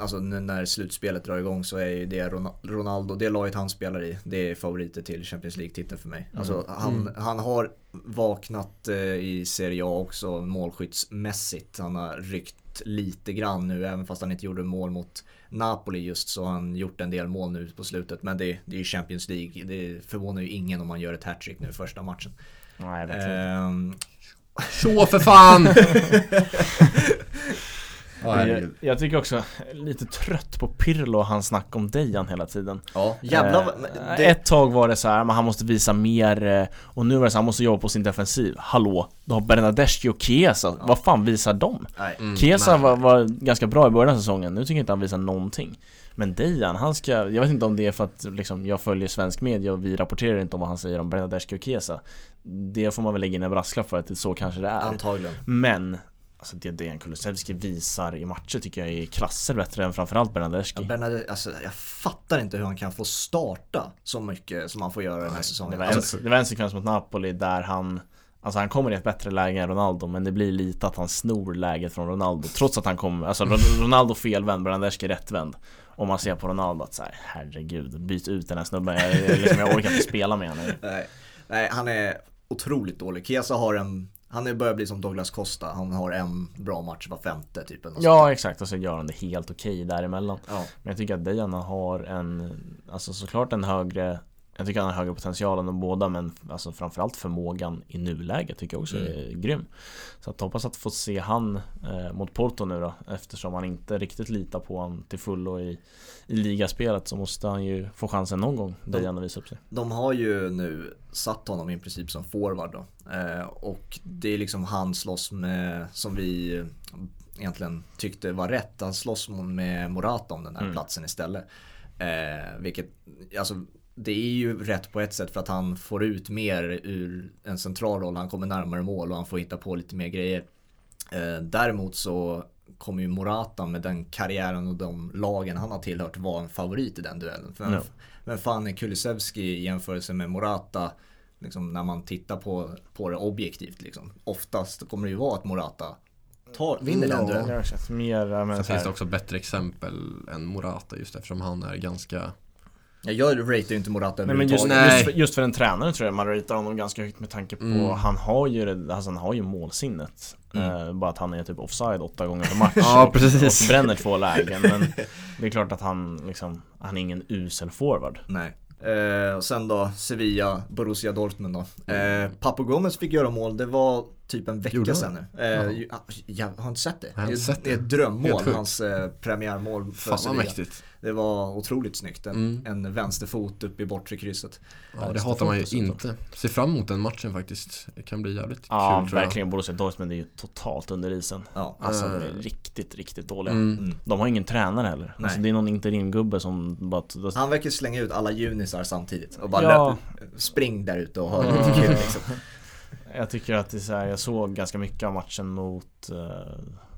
Alltså när slutspelet drar igång så är ju det Ronaldo, det laget han spelar i, det är favoriter till Champions League-titeln för mig. Alltså mm. han, mm. han har vaknat eh, i Serie A också målskyttsmässigt. Han har ryckt lite grann nu, även fast han inte gjorde mål mot Napoli just så har han gjort en del mål nu på slutet. Men det, det är ju Champions League, det förvånar ju ingen om man gör ett hattrick nu första matchen. Nej, det ehm... Så för fan! Jag, jag, tycker också, lite trött på Pirlo och hans snack om Dejan hela tiden. Ja, jävlar eh, det... Ett tag var det så här, men han måste visa mer eh, Och nu är det så här, han måste jobba på sin defensiv. Hallå, du har Bernadeschi och Chiesa, ja. vad fan visar de? Mm, Chiesa var, var, ganska bra i början av säsongen, nu tycker jag inte han visar någonting. Men Dejan, han ska, jag vet inte om det är för att liksom, jag följer svensk media och vi rapporterar inte om vad han säger om Bernadeschi och Chiesa. Det får man väl lägga in en brasklapp för att det så kanske det är. Antagligen. Men Alltså det Dejan Kulusevski visar i matcher tycker jag är klasser bättre än framförallt Bernadeschi. Ja, Bernadeschi, alltså jag fattar inte hur han kan få starta så mycket som han får göra den här säsongen. Det var en, alltså, det var en sekvens mot Napoli där han Alltså han kommer i ett bättre läge än Ronaldo men det blir lite att han snor läget från Ronaldo Trots att han kommer, alltså Ronaldo felvänd, Bernadeschi rättvänd. Om man ser på Ronaldo att så här, herregud, byt ut den här snubben, jag, jag, liksom, jag orkar inte spela med honom. Nej, nej han är otroligt dålig. Kesa har en han börjar bli som Douglas Costa, han har en bra match var femte typ Ja exakt. Och så gör han det helt okej okay däremellan. Ja. Men jag tycker att Dejana har en Alltså såklart en högre Jag tycker han har högre potential än de båda men alltså framförallt förmågan i nuläget tycker jag också mm. är grym Så att hoppas att få se han eh, mot Porto nu då Eftersom han inte riktigt litar på honom till fullo i, i ligaspelet så måste han ju få chansen någon gång Dejana visar upp sig De har ju nu satt honom i princip som forward då Eh, och det är liksom han slåss med, som vi egentligen tyckte var rätt, han slåss med Morata om den här mm. platsen istället. Eh, vilket, alltså det är ju rätt på ett sätt för att han får ut mer ur en central roll, han kommer närmare mål och han får hitta på lite mer grejer. Eh, däremot så kommer ju Morata med den karriären och de lagen han har tillhört vara en favorit i den duellen. För no. Men fan är Kulusevski i jämförelse med Morata liksom, när man tittar på, på det objektivt. Liksom. Oftast kommer det ju vara att Morata tar, vinner ja, den duellen. Mer, men Sen finns det också bättre exempel än Morata just eftersom han är ganska jag ratear ju inte Morata Nej men just, just, för, just för en tränare tror jag man ratear honom ganska högt med tanke på mm. Han har ju alltså, han har ju målsinnet mm. uh, Bara att han är typ offside åtta gånger per match Ja precis Och bränner två lägen Men det är klart att han liksom Han är ingen usel forward Nej Eh, och sen då Sevilla, Borussia Dortmund då. Eh, Papo Gomez fick göra mål, det var typ en vecka Gjorde sedan nu. Eh, ja. Jag har inte sett det. Jag har inte sett det. det är ett drömmål, hans eh, premiärmål för Fan, Sevilla. Mäktigt. Det var otroligt snyggt. En, mm. en vänsterfot upp i bortre krysset. Ja, det hatar man ju inte. Ser fram emot den matchen faktiskt. Det kan bli jävligt ja, kul Ja, verkligen. Borussia Dortmund är ju totalt under isen. Ja. Alltså, de är riktigt, riktigt dåliga. Mm. mm. De har ingen tränare heller. Alltså, det är någon interimgubbe som bara... Han verkar slänga ut alla junisar samtidigt och bara ja. spring där ute och ha lite kul liksom. Jag tycker att det är så här, jag såg ganska mycket av matchen mot uh,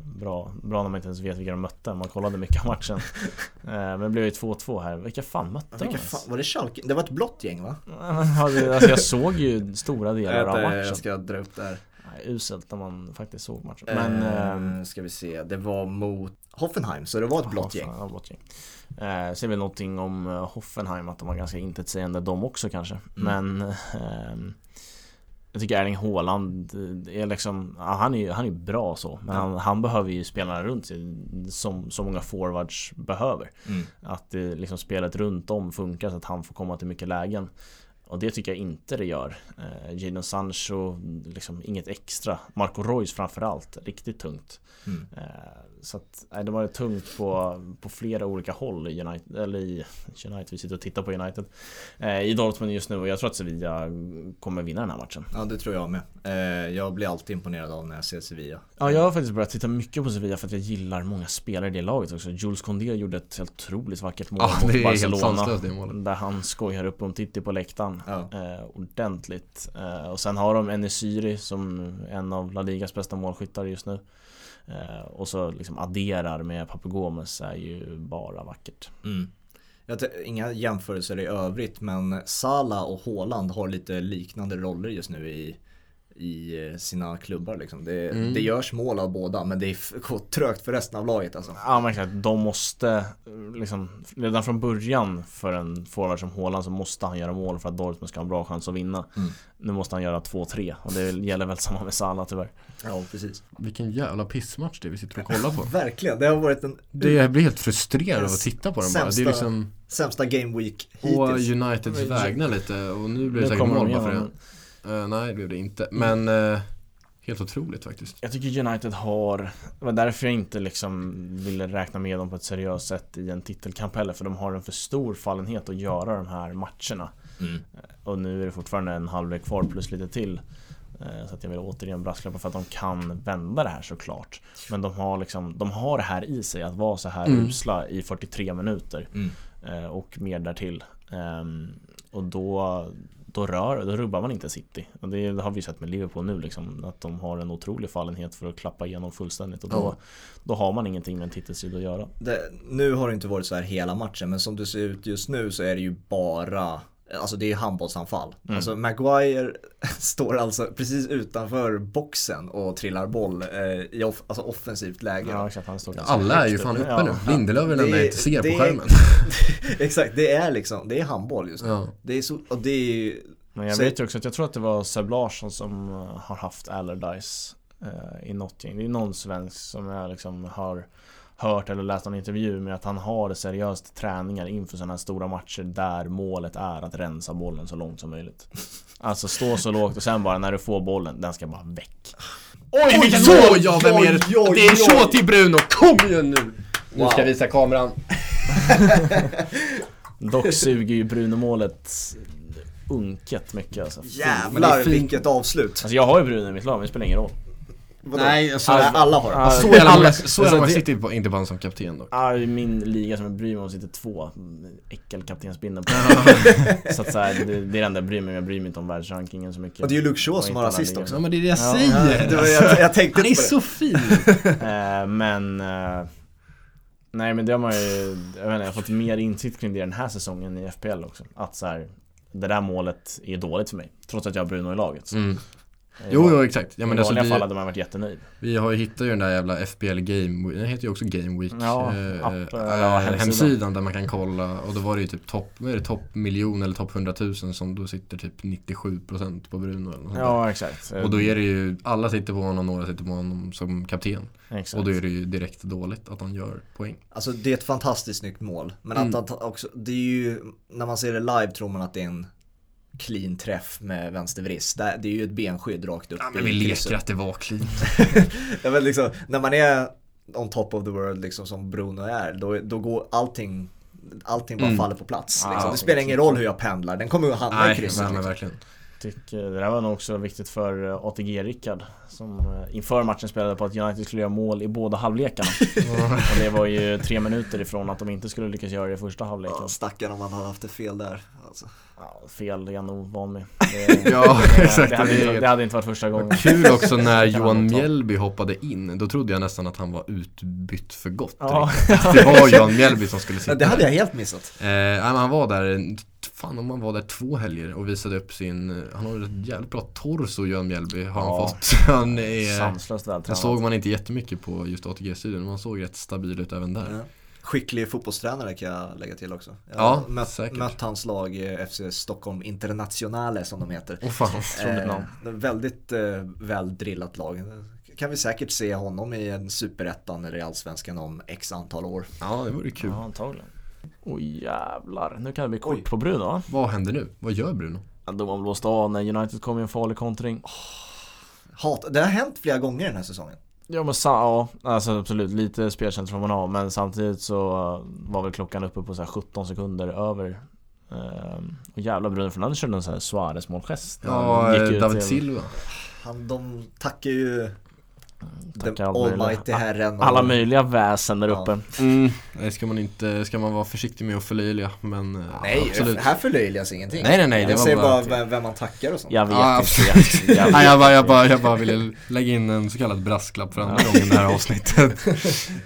bra, bra när man inte ens vet vilka de mötte. Man kollade mycket av matchen. uh, men det blev ju 2-2 här. Vilka fan mötte vilka de? Fan, var det Schalke? Det var ett blått gäng va? alltså, jag såg ju stora delar av matchen. Jag ska dra upp där. uselt när man faktiskt såg matchen. Men, uh, ska vi se, det var mot Hoffenheim, så det var ett blått gäng. Ja, blått gäng. Eh, ser väl någonting om Hoffenheim, att de var ganska intetsägande de också kanske. Mm. Men eh, jag tycker Erling Haaland är liksom, ja, han är han är bra så Men han, han, behöver ju spelarna runt sig Som så många forwards behöver mm. Att det, liksom spelet runt om funkar så att han får komma till mycket lägen och det tycker jag inte det gör. Eh, Jadon Sancho, liksom inget extra. Marco Reus framförallt, riktigt tungt. Mm. Eh, så att, nej, det var tungt på, på flera olika håll i United, eller i United, vi sitter och tittar på United eh, I Dortmund just nu och jag tror att Sevilla kommer vinna den här matchen. Ja det tror jag med. Eh, Jag blir alltid imponerad av när jag ser Sevilla. Ja jag har faktiskt börjat titta mycket på Sevilla för att jag gillar många spelare i det laget också. Jules Condé gjorde ett helt otroligt vackert mål ja, mot Barcelona Där han skojar upp om Titti på läktaren. Ja. eh, Ordentligt. Eh, Och sen har de Enesyri som en av La Ligas bästa målskyttar just nu Eh, och så liksom adderar med Papagomes är ju bara vackert. Mm. inga jämförelser i övrigt men Sala och Haaland har lite liknande roller just nu i i eh, sina klubbar liksom. Det, mm. det görs mål av båda men det är trögt för resten av laget alltså. Ja men exakt, de måste liksom Redan från början för en forward som Haaland så måste han göra mål för att Dortmund ska ha en bra chans att vinna. Mm. Nu måste han göra 2-3 och det gäller väl samma med Salah tyvärr. Ja precis. Vilken jävla pissmatch det vi sitter och kollar på. Verkligen, det har varit en Det jag blir helt frustrerad av att titta på den bara. Det är liksom Sämsta game week hittills. Och Uniteds vägnar lite och nu blir det säkert mål bara för det. Uh, nej, det blev det inte. Men uh, helt otroligt faktiskt. Jag tycker United har, det var därför jag inte liksom ville räkna med dem på ett seriöst sätt i en titelkamp heller. För de har en för stor fallenhet att göra de här matcherna. Mm. Eh, och nu är det fortfarande en halvlek kvar plus lite till. Så att jag vill återigen brasklappa för att de kan vända det här såklart. Men de har liksom, de har det här i sig att vara så här mm. usla i 43 minuter. Mm. Och mer därtill. Ehm, och då, då, rör, då rubbar man inte City. Och det, det har vi sett med Liverpool nu liksom, att de har en otrolig fallenhet för att klappa igenom fullständigt och då, ja. då har man ingenting med en titelstrid att göra. Det, nu har det inte varit så här hela matchen men som det ser ut just nu så är det ju bara Alltså det är handbollsanfall. Mm. Alltså Maguire står alltså precis utanför boxen och trillar boll eh, i off alltså offensivt läge. Ja, Alla är ju fan uppe ja. nu. Lindelöf är den enda jag inte ser på skärmen. exakt, det är liksom, det är handboll just nu. Ja. Det är så, och det är Men jag så, vet ju också att jag tror att det var Seb Larsson som eh, har haft Allardyce eh, i något gäng. Det är någon svensk som jag liksom har hört eller läst någon intervju med att han har seriöst träningar inför sådana här stora matcher där målet är att rensa bollen så långt som möjligt. Alltså stå så lågt och sen bara när du får bollen, den ska bara väck. Oj, vilken så! Ja, vem är det? Det är så till Bruno, kom igen nu! Nu ska jag visa kameran. Dock suger ju Bruno-målet unket mycket alltså. Jävlar vilket avslut! Alltså jag har ju Bruno i mitt lag, men det spelar ingen roll. Vadå? Nej, alltså, alla, alla har det. så är alla, så är alltså, sitter på, inte bara som kapten dock. Ja, i min liga som jag bryr mig om sitter två äckelkaptensbindeln på. så att så här, det, det är det enda jag bryr mig om. Jag bryr mig inte om världsrankingen så mycket. Och det är ju Luke Shaw som har assist också. Ja, men det är det jag ja. säger. det var, jag, jag tänkte Han är så fin. uh, men uh, Nej men det har man ju, jag vet inte, jag har fått mer insikt kring det den här säsongen i FPL också. Att så här, det där målet är dåligt för mig. Trots att jag har Bruno i laget. Mm. Jo, jo exakt. Ja, men I alltså, vanliga vi, fall hade man varit jättenöjd. Vi har ju hittat ju den där jävla FBL Game Week, den heter ju också Game Week. Ja, eh, app, äh, ja, hemsidan. hemsidan. där man kan kolla och då var det ju typ topp, är det, topp miljon eller topp hundratusen som då sitter typ 97% på Bruno eller något Ja, exakt. Och då är det ju, alla sitter på honom, några sitter på honom som kapten. Exakt. Och då är det ju direkt dåligt att han gör poäng. Alltså det är ett fantastiskt snyggt mål. Men att mm. också, det är ju, när man ser det live tror man att det är en clean träff med vänstervrist. Det är ju ett benskydd rakt upp Ja men vi leker att det var clean. ja, men liksom, när man är on top of the world liksom som Bruno är, då, då går allting Allting bara mm. faller på plats. Liksom. det spelar ingen roll hur jag pendlar, den kommer att hamna i krysset. Liksom. verkligen tycker det där var nog också viktigt för eh, ATG-Rickard Som eh, inför matchen spelade på att United skulle göra mål i båda halvlekarna Och det var ju tre minuter ifrån att de inte skulle lyckas göra det i första halvleken ja, Stackarn om man hade haft det fel där alltså. Ja, Fel är jag nog van med det, ja, exakt det hade, det hade, inte varit första gången Kul också när Johan Mjällby hoppade in Då trodde jag nästan att han var utbytt för gott ja. Det var Johan Mjällby som skulle sitta Det hade jag helt missat eh, Han var där fan om han var där två helger och visade upp sin, han har ett jävligt bra torso Johan Mjällby har ja, han fått. Han är, sanslöst vältränad. såg man inte jättemycket på just ATG-studion, men han såg rätt stabil ut även där. Ja. Skicklig fotbollstränare kan jag lägga till också. Jag ja, mött, mött, hans lag FC Stockholm Internationale som de heter. Oh, fan, eh, väldigt eh, väl drillat lag. Kan vi säkert se honom i en superettan eller i allsvenskan om x antal år. Ja, det vore kul. Ja, antagligen. Oj jävlar, nu kan det bli kort Oj. på Bruno Vad händer nu? Vad gör Bruno? Ja, de har blåst av när United kom i en farlig kontring oh, hat. Det har hänt flera gånger den här säsongen Ja men ja, alltså absolut lite spelkänsla får man ha men samtidigt så var väl klockan uppe på så 17 sekunder över. Ehm, Och jävla Bruno Fernandes körde en sån här Suarez målgest Ja, David till... Silva. Han, de tackar ju den almighty herren Alla möjliga väsen där uppe mm. Nej, ska man inte, ska man vara försiktig med att förlöjliga men eh, Nej, absolut. här förlöjligas ingenting. Nej, nej, nej, det Jag säger bara- bara vem, man tackar och sånt. Jag vet Ja, inte. Jag, Nej, jag, bara, jag, bara, jag bara ville lägga in en så kallad brasklapp för andra gången i det här avsnittet.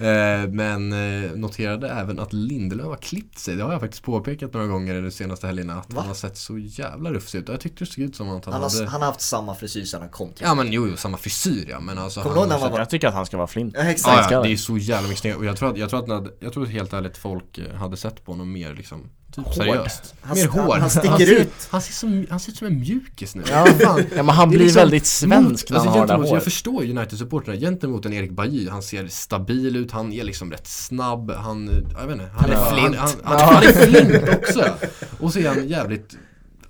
Eh, Men eh, noterade även att Lindelöf har klippt sig. Det har jag faktiskt påpekat några gånger de senaste helgerna. Att Va? han har sett så jävla rufsig ut. Och Jag tyckte det såg ut som att han, Han har, hade... han har haft samma frisyr sedan han kom till Ja men jo, jo, samma frisyr ja. Men alltså Kommer han när han var- jag tycker att han ska vara flint. Ja, exakt. Ja, ja, det är så jävla mycket snyggt. Och jag tror att, jag tror att, när- jag tror att helt ärligt folk eh, hade sett på honom mer liksom, typ Hård. seriöst. Han- mer han- hård. han sticker ser, ut. Han ser, som, han ser ut som en mjukis nu. Ja, Fan. ja men han är blir liksom väldigt svensk när han alltså, har det där gentemot- Jag håret. förstår United-supportrarna gentemot en Erik Bajy. Han ser stabil ut, han är liksom rätt snabb, han, ja, jag vet inte. Han, är bara- flint. Han, han, han, han är flint också. Och så är han jävligt,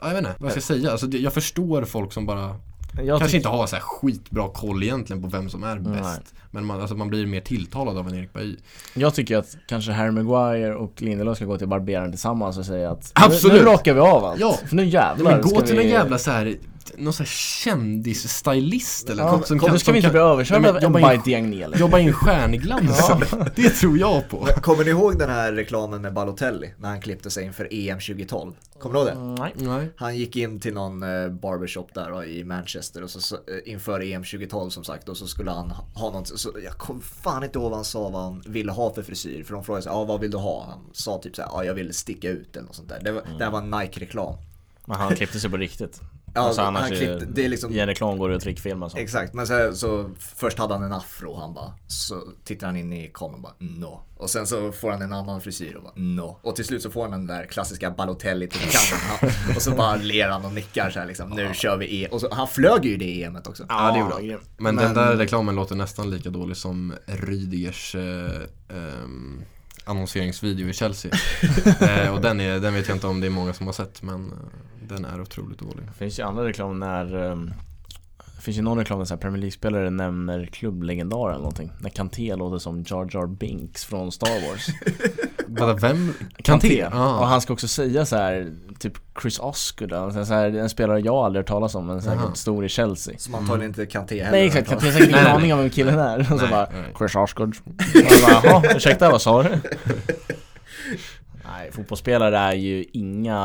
ja, jag vet inte vad jag ska säga. Alltså, jag förstår folk som bara Jag Kanske inte har så här skitbra koll egentligen på vem som är Nej. bäst. Men man, alltså, man blir mer tilltalad av en Erik Bajy. Jag tycker att kanske Harry Maguire och Lindelöf ska gå till barberaren tillsammans och säga att Absolut. Nu, nu rakar vi av allt. Ja. För nu jävlar Men gå till vi... en jävla så här någon sån här kändisstylist eller Ja, något som kom, nu ska vi inte bli överkörda av men en jobba in- stjärnglans. Det tror jag på. Kommer ni ihåg den här reklamen med Balotelli? När han klippte sig inför EM 2012? Kommer du ihåg det? Nej. Nej. Han gick in till någon eh, barbershop där då, i Manchester och så, så, eh, inför EM 2012 som sagt och så skulle han ha- något, så, jag kommer fan inte ihåg vad han sa vad han ville ha för frisyr för de frågade sig, ja vad vill du ha? Han sa typ såhär, ja jag vill sticka ut eller något sånt där. Det, var, det här var en Nike-reklam. Men han klippte sig på riktigt. Ja, alltså han annars klippte- är- det är liksom- i en reklam går det att trickfilma så. Exakt, men så, så först hade han en afro och han bara, så tittar han in i kameran och bara no. Och sen så får han en annan frisyr och bara no. Och till slut så får han den där klassiska Balotelli till. Och så bara ler han och nickar så här liksom, nu kör vi E. Och så, han flög ju i det EMet också. Ja, det gjorde han. grym. Men, den där reklamen låter nästan lika dålig som Rydgers eh, ehm, annonseringsvideo i Chelsea. eh, och den, är, den vet jag inte om det är många som har sett men eh, den är otroligt dålig. Det finns ju andra reklam när um, finns ju någon reklam där Premier League-spelare nämner klubblegendar eller någonting När Kanté låter som Jar Jar Binks från Star Wars Vänta, vem? Kanté, Ah. och han ska också säga så här Typ Chris Oscar då, så här, en spelare jag aldrig hört talas om men säkert Aha. stor i Chelsea Som antagligen inte Kanté heller. Nej exakt, Kanté har säkert ingen aning om vem killen är och så Nej, bara nej. Chris Oscar Och jag bara, Jaha, ursäkta vad sa du? Nej, fotbollsspelare är ju inga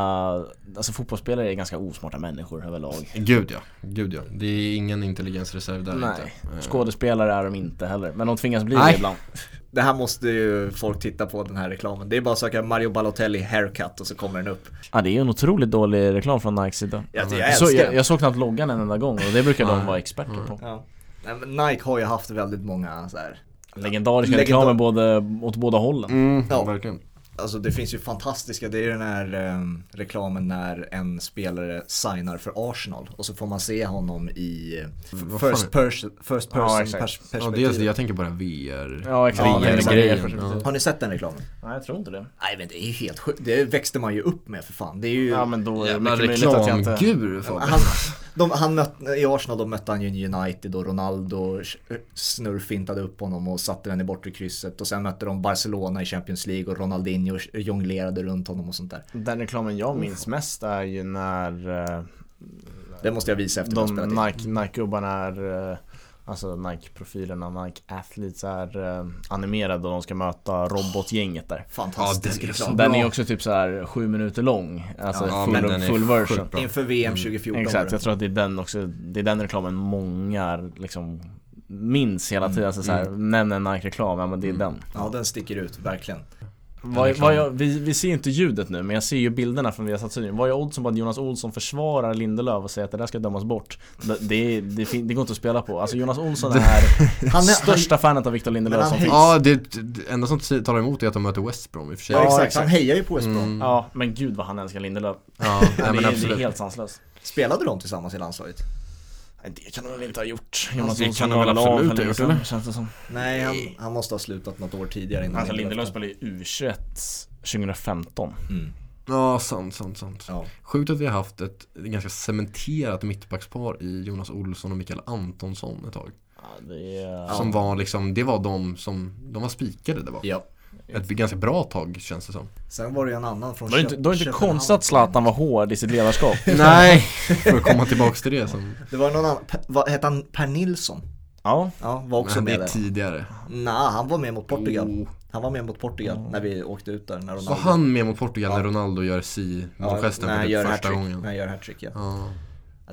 Alltså fotbollsspelare är ganska osmarta människor överlag Gud ja, gud ja. Det är ingen intelligensreserv där Nej, inte. Eh, skådespelare är de inte heller Men de tvingas bli Nej. det ibland Det här måste ju folk titta på den här reklamen. Det är bara att söka Mario Balotelli haircut och så kommer den upp. Ja det är ju en otroligt dålig reklam från Nikes sida Jag, jag jag, så, jag, den. jag såg knappt loggan en enda gång och det brukar de vara experter på Ja. Nej, men Nike har ju haft väldigt många så här. Legendariska Legendar- reklamer både, åt båda hållen Mm, Ja. verkligen. Alltså det finns ju fantastiska, det är den här ehm, reklamen när en spelare signar för Arsenal och så får man se honom i eh, first, person, first Ja, person exakt. pers- Ja, perspektiv. dels det, jag tänker bara VR. Ja exakt, Ja, Ja. Har ni sett den reklamen? Nej jag tror inte det Nej men det är helt sjukt, det växte man ju upp med för fan. Det är ju... Ja men då är det Jävla mycket möjligt att jag inte reklamgur Fabian. Han, de, han mötte, I Arsenal då mötte han ju United och Ronaldo snurrfintade upp honom och satte den i bortre krysset och sen mötte de Barcelona i Champions League och Ronaldinho jonglerade runt honom och sånt där. Den reklamen jag minns mest är ju när eh, Det måste jag visa efter att de. Nike, Nike-gubbarna är eh, Alltså Nike-profilerna, Nike Athletes är eh, animerade och de ska möta robotgänget där Fantastisk Ja, så reklam. Den är också typ så här sju minuter lång Alltså Ja, full, är full version. Inför VM 2014 var Exakt, det. jag tror att det är den också Det är den reklamen många liksom Minns hela tiden, alltså så här, nämner en Nike-reklam, ja men det är den Ja den sticker ut, verkligen. Vad, vad jag, vi, vi ser inte ljudet nu, men jag ser ju bilderna från Viasat Syd Vad är oddsen på att Jonas Olsson försvarar Lindelöf och säger att det där ska dömas bort? Det, det, det, det går inte att spela på, alltså Jonas Olsson är Han är- största fanet av Victor Lindelöf som finns Ja, det, det enda som talar emot är att de möter West Brom i och för sig. Ja, exakt. han hejar ju på West Brom. Mm. Ja, men gud vad han älskar Lindelöf Ja, det, nej, men är, det är helt sanslöst Spelade de tillsammans i landslaget? Det kan de väl inte ha gjort? Jonas det Olsson kan de väl absolut ha gjort, eller? Känns det som Nej, han, han måste ha slutat något år tidigare innan Alltså Lindelöf spelade ju U21 2015 Mm. Ja, sant, sant, sant. Ja. Sjukt att vi har haft ett ganska cementerat mittbackspar i Jonas Olsson och Mikael Antonsson ett tag. Ja, det är... Som var liksom, det var de som, de var spikade det var. ja. Ett ganska bra tag känns det som. Sen var det ju en annan från Då är det inte, då är det inte konstigt att Zlatan var hård i sitt ledarskap Nej, för att komma tillbaks till det som, Det var någon annan, vad hette han Per Nilsson? Ja, Ja, var också men det med är där. tidigare. Nej, han var med mot Portugal. Oh, Han var med mot Portugal när vi åkte ut där. När Ronaldo... Så han med mot Portugal ja. när Ronaldo gör si målgesten ja, för typ första gången? När han gör hattrick ja. ja.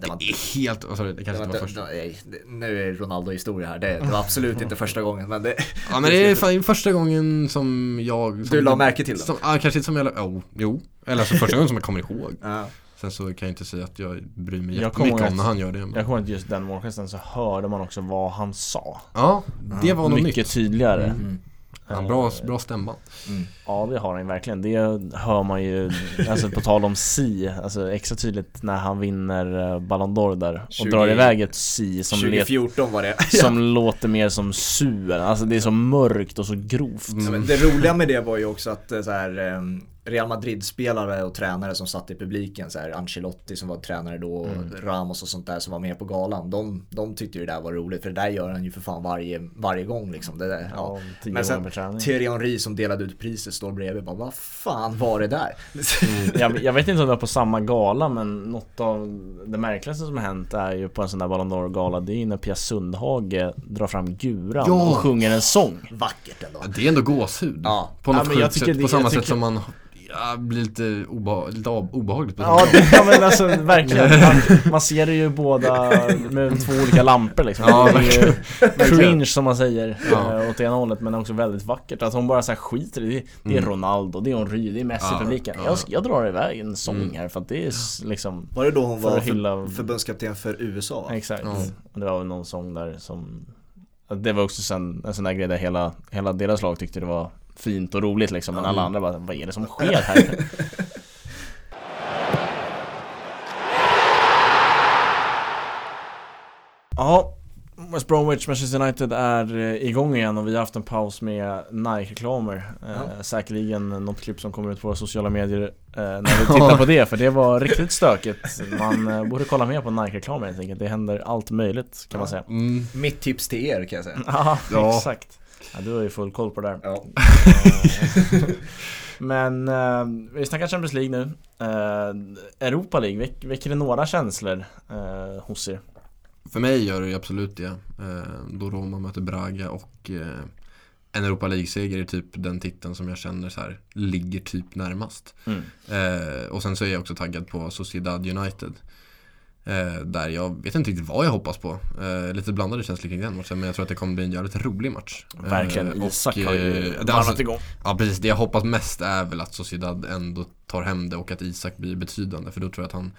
Det, var, det är helt, oh, sorry, det kanske det var, inte var första. Nej, nu är Ronaldo historia här. Det, det var absolut inte första gången. Men det, ja men det är fan första gången som jag... Som, du la märke till det? Som, ja, kanske inte som jag, oh, jo. Eller alltså första gången som jag kommer ihåg. Ja. Sen så kan jag inte säga att jag bryr mig jättemycket om när han gör det. Men... Jag kommer ihåg just den målgesten så hörde man också vad han sa. Ja, det var något Mycket nytt. tydligare. Mm. Ja, bra, bra stämband. Mm. Ja det har han verkligen. Det hör man ju, alltså på tal om Si, alltså extra tydligt när han vinner eh, Ballon d'Or där och 20, drar iväg ett Si som, 2014 var det. som låter mer som sur. Alltså det är så mörkt och så grovt. Mm. Det roliga med det var ju också att eh, så här, ehm, Real Madrid-spelare och tränare som satt i publiken, så här Ancelotti som var tränare då, mm. Ramos och sånt där som var med på galan. De, de tyckte ju det där var roligt för det där gör han ju för fan varje, varje gång liksom. Det där, ja. Ja, Men sen Thierry Henry som delade ut priset står bredvid bara, vad fan var det där? Mm. jag, jag, vet inte om det var på samma gala men något av det märkligaste som har hänt är ju på en sån där Ballon d'Or-gala, det är ju när Pia Sundhage drar fram guran ja. och sjunger en sång. Vackert ändå. det är ändå gåshud. Ja. På något ja, sjukt sätt, på samma sätt som man Ja, blir lite, obeha lite obehagligt på Ja, det, ja men alltså verkligen man, man, ser det ju båda med två olika lampor liksom ja, Det är ju cringe som man säger ja. äh, åt ena hållet men också väldigt vackert Att hon bara så här skiter i det Det är mm. Ronaldo, det är Henry, det är Messi ja, publiken jag, jag drar iväg en sång mm. här för att det är liksom Var det då hon var hylla... förbundskapten för USA? Exakt, mm. det var väl någon sång där som Det var också sen, en sån där grej där hela, hela deras lag tyckte det var fint och roligt liksom Men alla andra bara, vad är det som sker här? Ja, West Bromwich, Manchester United är eh, igång igen och vi har haft en paus med Nike-reklamer eh, ja. eh, Säkerligen något klipp som kommer ut på våra sociala medier eh, när vi tittar på det för det var riktigt stökigt Man eh, borde kolla mer på Nike-reklamer helt enkelt Det händer allt möjligt kan ja. man säga mm. Mitt tips till er kan jag säga Ja, exakt Ja, du har ju full koll på det där. Ja. Men eh, vi snackar Champions League nu. Eh, Europa League, väck, väcker det några känslor eh, hos er? För mig gör det ju absolut det. Eh, då Roma möter Braga och eh, en Europa League-seger är typ den titeln som jag känner så här ligger typ närmast. Mm. Eh, och sen så är jag också taggad på Sociedad United. Eh, där jag vet inte riktigt vad jag hoppas på. Eh, lite blandade känslor kring den matchen men jag tror att det kommer bli en jävligt rolig match. Verkligen, eh, Isak har ju varvat alltså, igång. Ja precis, det jag hoppas mest är väl att Sociedad ändå tar hem det och att Isak blir betydande för då tror jag att han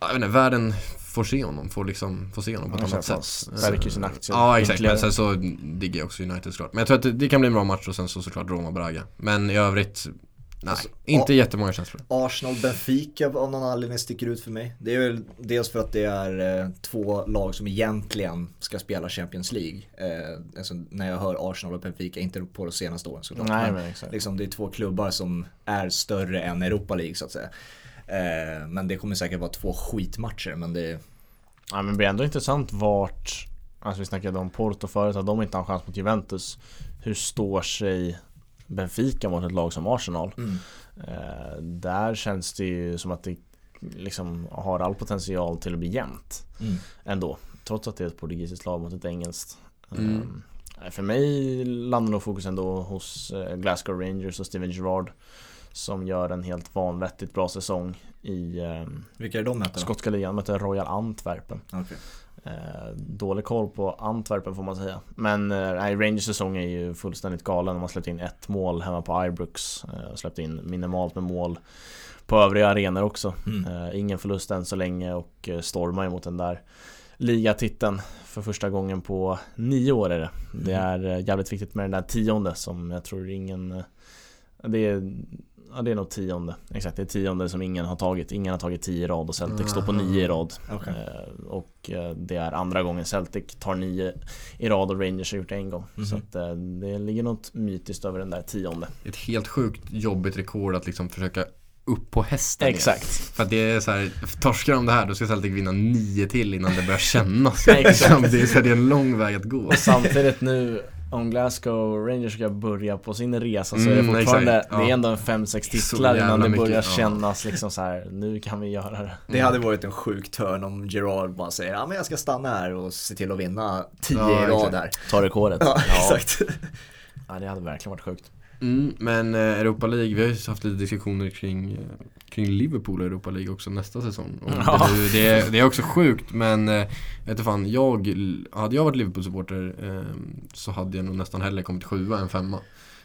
jag vet inte, världen får se honom, får liksom, får se honom på ett annat sätt. Stärker sin aktie. Ja exakt, men sen så diggar jag också United såklart. Men jag tror att det, det, kan bli en bra match och sen så såklart Roma-Braga. Men i övrigt, Nej, alltså, inte A jättemånga känslor. Arsenal-Benfica av någon anledning sticker ut för mig. Det är väl dels för att det är eh, två lag som egentligen ska spela Champions League. Eh, alltså, när jag hör Arsenal och Benfica, inte på de senaste åren såklart. Nej, men, exakt. Liksom, det är två klubbar som är större än Europa League så att säga. Eh, men det kommer säkert vara två skitmatcher men det... Ja men det blir ändå intressant vart, alltså vi snackade om Porto förut, att de inte har en chans mot Juventus. Hur står sig Benfica mot ett lag som Arsenal. Mm. Eh, där känns det ju som att det liksom har all potential till att bli jämnt mm. ändå. Trots att det är ett portugisiskt lag mot ett engelskt. Mm. Eh, för mig landar nog fokus ändå hos eh, Glasgow Rangers och Steven Gerrard. Som gör en helt vanvettigt bra säsong i Vilka är de möter Skotska ligan, möter Royal Antwerpen. Okay. Eh, dålig koll på Antwerpen får man säga. Men eh, Rangers säsong är ju fullständigt galen. De har släppt in ett mål hemma på Ibrox. Eh, släppt in minimalt med mål på övriga arenor också. Mm. Ingen förlust än så länge och stormar ju mot den där ligatiteln för första gången på nio år är det. Mm. Det är eh, jävligt viktigt med den där tionde som jag tror ingen det är Ja det är nog tionde, exakt det är tionde som ingen har tagit Ingen har tagit tio i rad och Celtic står på nio i rad okay. eh, Och eh, det är andra gången Celtic tar nio i rad och Rangers har gjort det en gång mm. Så att eh, det ligger något mytiskt över den där tionde Ett helt sjukt jobbigt rekord att liksom försöka upp på hästen Exakt igen. För att det är så här, torskar de det här då ska Celtic vinna nio till innan det börjar kännas Exakt. det, är så här, det är en lång väg att gå Och samtidigt nu om Glasgow Rangers ska börja på sin resa så är det mm, fortfarande, exakt, ja. det är ändå en 5-6 titlar innan det börjar mycket, kännas ja. liksom så här, nu kan vi göra det. Det hade varit en sjuk turn om Gerard bara säger, ja men jag ska stanna här och se till att vinna 10 ja, i rad här. Ta rekordet. Ja, exakt. Ja, det hade verkligen varit sjukt. Mm, men eh, Europa League, vi har ju haft lite diskussioner kring, eh, kring Liverpool och Europa League också nästa säsong. Ja. det, det, är- det är också sjukt men, eh, vet inte fan, jag, hade jag varit Liverpool-supporter eh, så hade jag nog nästan hellre kommit sjua än femma.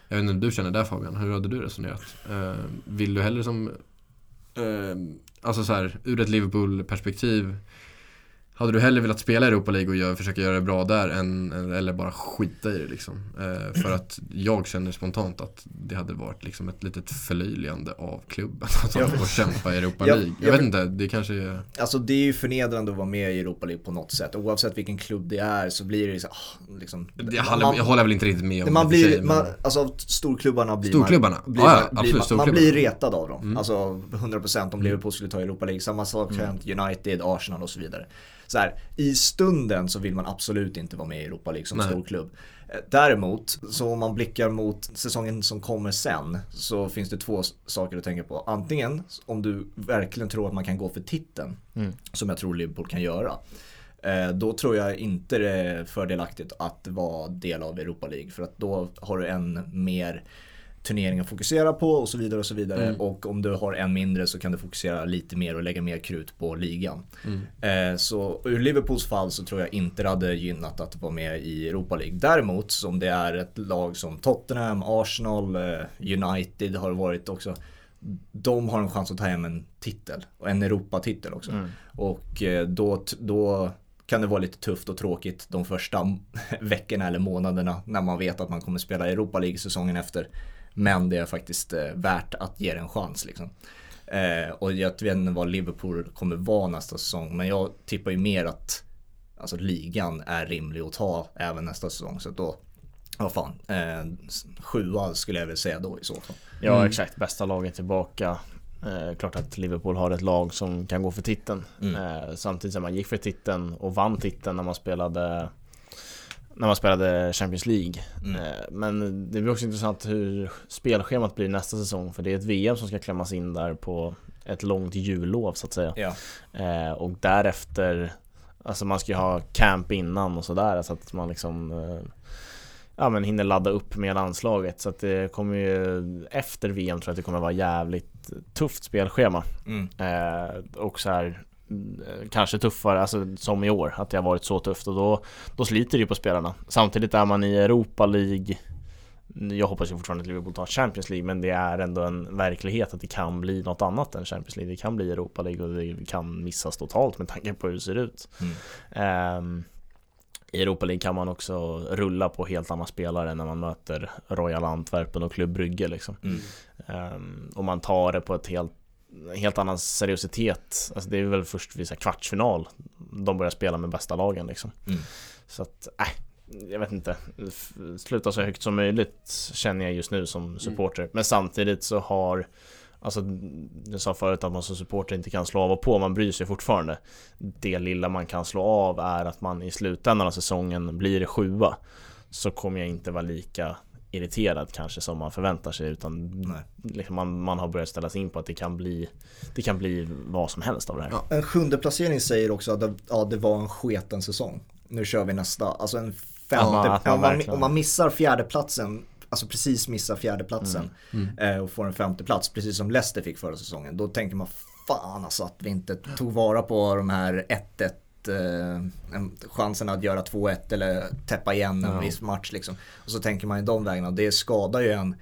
Jag vet inte hur du känner där Fabian, hur hade du resonerat? Eh, vill du hellre som, eh, alltså så här, ur ett Liverpool-perspektiv hade du hellre velat spela i Europa League och göra, försöka göra det bra där än, eller bara skita i det liksom? Eh, för att jag känner spontant att det hade varit liksom ett litet förlöjligande av klubben att får kämpa i Europa League. Jag jag- vet inte, det kanske är... Alltså det är ju förnedrande att vara med i Europa League på något sätt. Oavsett vilken klubb det är så blir det så, ah, liksom, Jag håller, jag håller väl inte riktigt med om man det blir, sig, men- man, alltså av storklubbarna blir Storklubbarna? man, blir, Ja, ja, man, absolut, blir, man, man blir retad av dem. Mm. Alltså 100% om Liverpool skulle ta Europa League. Samma sak Mm. hänt United, Arsenal och så vidare. Så här, I stunden så vill man absolut inte vara med i Europa League som Nej. storklubb. Eh, Däremot, så om man blickar mot säsongen som kommer sen så finns det två saker att tänka på. Antingen om du verkligen tror att man kan gå för titeln, Mm. som jag tror Liverpool kan göra. Eh, Då tror jag inte det är fördelaktigt att vara del av Europa League för att då har du en mer turnering att fokusera på och så vidare och så vidare. Mm. Och om du har en mindre så kan du fokusera lite mer och lägga mer krut på ligan. Mm. Eh, Så ur Liverpools fall så tror jag inte det hade gynnat att vara med i Europa League. Däremot som det är ett lag som Tottenham, Arsenal, eh, United har varit också. De har en chans att ta hem en titel och en Europatitel också. Mm. Och eh, då, då kan det vara lite tufft och tråkigt de första veckorna eller månaderna när man vet att man kommer spela Europa League säsongen efter. Men det är faktiskt eh, värt att ge det en chans liksom. Eh, och jag vet inte vad Liverpool kommer vara nästa säsong men jag tippar ju mer att alltså, ligan är rimlig att ta även nästa säsong. Så då, vad fan, eh, sjua skulle jag väl säga då i så fall. Ja Mm. exakt, bästa laget tillbaka. Eh, klart att Liverpool har ett lag som kan gå för titeln. Mm. Eh, samtidigt som man gick för titeln och vann titeln när man spelade när man spelade Champions League. Mm. Eh, men det blir också intressant hur spelschemat blir nästa säsong för det är ett VM som ska klämmas in där på ett långt jullov så att säga. Ja. Eh, och därefter Alltså man ska ju ha camp innan och sådär så att man liksom eh, Ja men hinner ladda upp med landslaget så att det kommer ju Efter VM tror jag att det kommer vara jävligt tufft spelschema Mm. eh, Och så här Kanske tuffare, alltså som i år, att det har varit så tufft och då Då sliter det ju på spelarna Samtidigt är man i Europa League jag hoppas ju fortfarande att Liverpool tar Champions League men det är ändå en verklighet att det kan bli något annat än Champions League. Det kan bli Europa League och det kan missas totalt med tanke på hur det ser ut. Mm. Ehm, I Europa League kan man också rulla på helt andra spelare när man möter Royal Antwerpen och Club Brygge liksom. Mm. Ehm, och man tar det på ett helt Helt annan seriositet. Alltså det är väl först vid kvartsfinal De börjar spela med bästa lagen liksom. Mm. Så att, äh, jag vet inte. Sluta så högt som möjligt Känner jag just nu som supporter. Men samtidigt så har Alltså jag sa förut att man som supporter inte kan slå av och på, man bryr sig fortfarande. Det lilla man kan slå av är att man i slutändan av säsongen blir sjua Så kommer jag inte vara lika irriterad kanske som man förväntar sig utan liksom man, man har börjat ställa sig in på att det kan bli Det kan bli vad som helst av det här Ja. En sjunde placering säger också att det, ja, det var en sketen säsong. Nu kör vi nästa. Alltså en femte. Att man- verkligen- om man missar fjärdeplatsen, alltså precis missar fjärdeplatsen Mm. eh, och får en femte plats precis som Leicester fick förra säsongen. Då tänker man fan alltså att vi inte tog vara på de här 1-1 eh, en- chansen att göra 2-1 eller täppa igen en Ja. viss match liksom. Och så tänker man i de vägarna, det skadar ju en,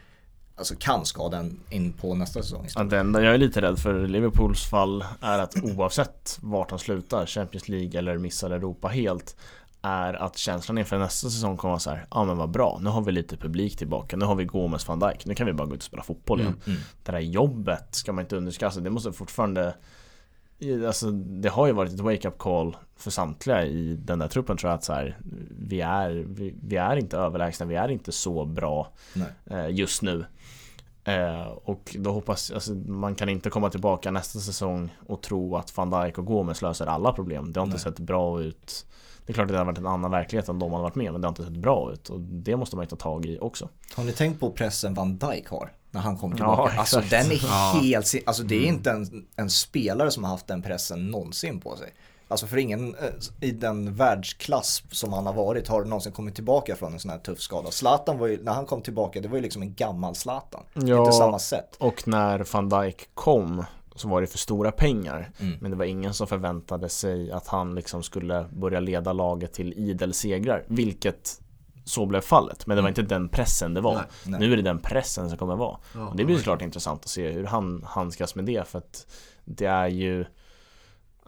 alltså kan skada en in på nästa säsong. Ja, det enda jag är lite rädd för Liverpools fall är att oavsett vart han slutar, Champions League eller missar Europa helt är att känslan inför nästa säsong kommer vara så här, ja men vad bra, nu har vi lite publik tillbaka, nu har vi Gomes van Dijk, nu kan vi bara gå ut och spela fotboll igen. Mm. Det där jobbet ska man inte underskatta, det måste fortfarande Alltså det har ju varit ett wake-up call för samtliga i den där truppen tror jag att så här, vi, är, vi, vi är inte överlägsna, vi är inte så bra eh, just nu. Eh, och då hoppas alltså, man kan inte komma tillbaka nästa säsong och tro att van Dijk och Gomes löser alla problem. Det har inte Nej. sett bra ut. Det är klart att det har varit en annan verklighet än de har varit med, men det har inte sett bra ut. Och det måste man ju ta tag i också. Har ni tänkt på pressen Van Dijk har? När han kommer Ja, tillbaka. alltså exakt. den är Ja. helt, alltså det är inte en, en spelare som har haft den pressen någonsin på sig. Alltså för ingen eh, i den världsklass som han har varit har någonsin kommit tillbaka från en sån här tuff skada. Zlatan var ju, när han kom tillbaka, det var ju liksom en gammal Zlatan. Ja, Inte samma sätt. Och när van Dijk kom så var det för stora pengar. Mm. Men det var ingen som förväntade sig att han liksom skulle börja leda laget till idel segrar. Vilket så blev fallet. Men det var inte den pressen det var. Nej, nej. Nu är det den pressen som kommer vara. Ja, och det blir ja, såklart intressant att se hur han handskas med det. För att det är ju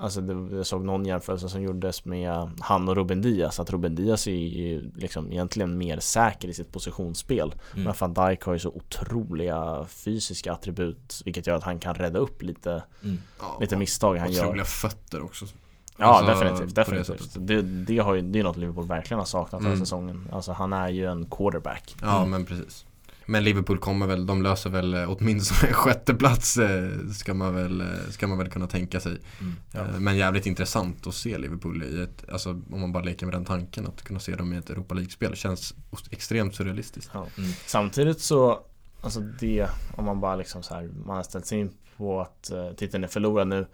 Alltså det, jag såg någon jämförelse som gjordes med han och Ruben Diaz Att Ruben Diaz är ju liksom egentligen mer säker i sitt positionsspel Mm. Men van Dijk har ju så otroliga fysiska attribut Vilket gör att han kan rädda upp lite, Mm. Ja, lite misstag han Otroliga gör fötter också. Ja Alltså, definitivt, det definitivt. sättet. Det, det, har ju, det är något Liverpool verkligen har saknat den här Mm. säsongen Alltså han är ju en quarterback Ja, Mm. men precis. Men Liverpool kommer väl, de löser väl eh, åtminstone en sjätteplats eh, ska man väl, eh, ska man väl kunna tänka sig. Mm. Ja. Men jävligt intressant att se Liverpool i ett, alltså om man bara leker med den tanken att kunna se dem i ett Europa League-spel känns extremt surrealistiskt. Ja. Mm. Samtidigt så, alltså det, om man bara liksom så här, man har ställt sig in på att titeln är förlorad nu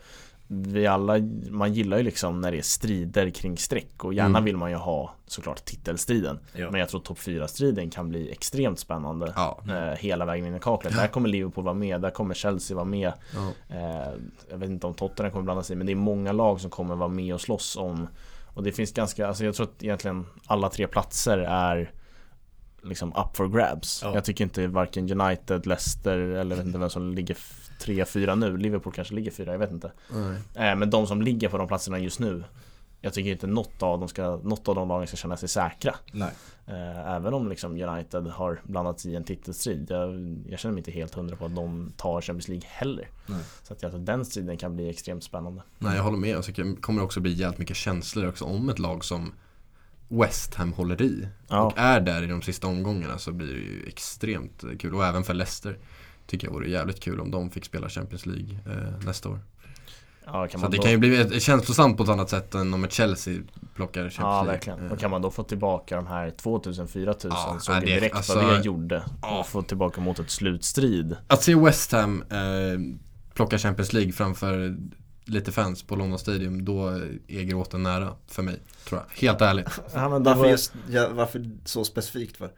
Vi alla, man gillar ju liksom när det är strider kring streck och gärna Mm. vill man ju ha såklart titelstriden Ja. Men jag tror topp 4-striden kan bli extremt spännande Ja. eh, Hela vägen in i kaklet. Där kommer Liverpool vara med, där kommer Chelsea vara med ja. Eh, jag vet inte om Tottenham kommer blanda sig men det är många lag som kommer vara med och slåss om Och det finns ganska, alltså jag tror att egentligen alla tre platser är Liksom up for grabs Ja. Jag tycker inte varken United, Leicester eller jag vet inte vem som ligger tre, fyra nu Liverpool kanske ligger fyra, jag vet inte eh, Men de som ligger på de platserna just nu Jag tycker inte något av dem ska, något av de lagen ska känna sig säkra Nej. Eh, Även om liksom United har blandats i en titelstrid jag, jag känner mig inte helt hundra på att de tar Champions League heller Nej. Så att jag tror den striden kan bli extremt spännande Nej, jag håller med. Alltså, det kommer också bli jävligt mycket känslor också om ett lag som West Ham håller i. Ja. Och är där i de sista omgångarna så blir det ju extremt kul. Och även för Leicester tycker jag vore jävligt kul om de fick spela Champions League eh, nästa år. Ja, kan Så det då... kan ju bli ett- känslosamt på ett annat sätt än om ett Chelsea plockar Champions Ja League. verkligen. Eh, Och kan man då få tillbaka de här 2000-4000 Ja, såg ja, vi det- direkt alltså- vad det gjorde. Ja. Och få tillbaka mot ett slutstrid. Att se West Ham eh, plocka Champions League framför lite fans på London Stadium, då är gråten nära för mig. Tror jag. Helt ärligt. Ja, Varför, var... just, ja, varför så specifikt för?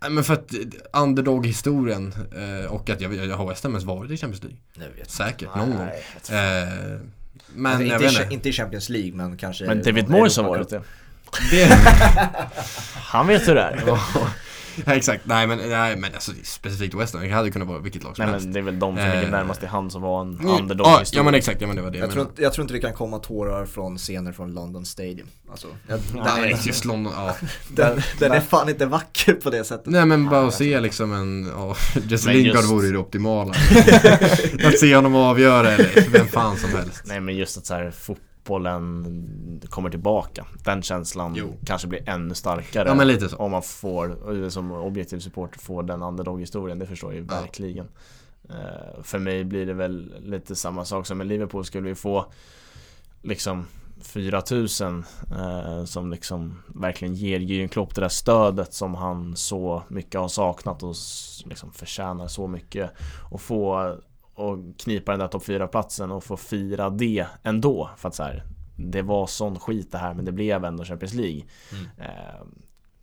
Nej, Men för att underdog-historien eh, och att jag, jag har West Ham ens varit i Champions League. Jag vet. Säkert, någon gång. Nej, vet fan. Eh, men Alltså, jag inte, vet i, inte. i Champions League men kanske Men David någon Moyes har varit det. Det, Han vet hur det är. ja, exakt, nej men, nej, men alltså, specifikt West Ham, det hade kunnat vara vilket lag som Nej helst. men det är väl de som Eh. ligger närmast i hand som var en Mm, underdog ja, men exakt, ja men det var det jag, Jag tror, inte, jag tror inte det kan komma tårar från scener från London Stadium. Alltså, jag, Nej, den, just London, ja. den, den är fan inte vacker på det sättet. Nej men bara att se liksom en, ja, Jesse Lingard just- vore ju det optimala. att se honom avgöra eller vem fan som helst. Nej men just att så här, fotbollen kommer tillbaka. Den känslan Jo. kanske blir ännu starkare. Ja. Om man får, som objektiv supporter får den underdog-historien, det förstår jag ju Ja. verkligen. Eh, för mig blir det väl lite samma sak som med Liverpool, skulle vi få liksom 4000 eh, som liksom verkligen ger Jürgen Klopp det där stödet som han så mycket har saknat och liksom förtjänar så mycket och få och knipa den där topp 4-platsen och få fira det ändå för att så här, det var sån skit det här men det blev ändå Champions League. Mm. Eh,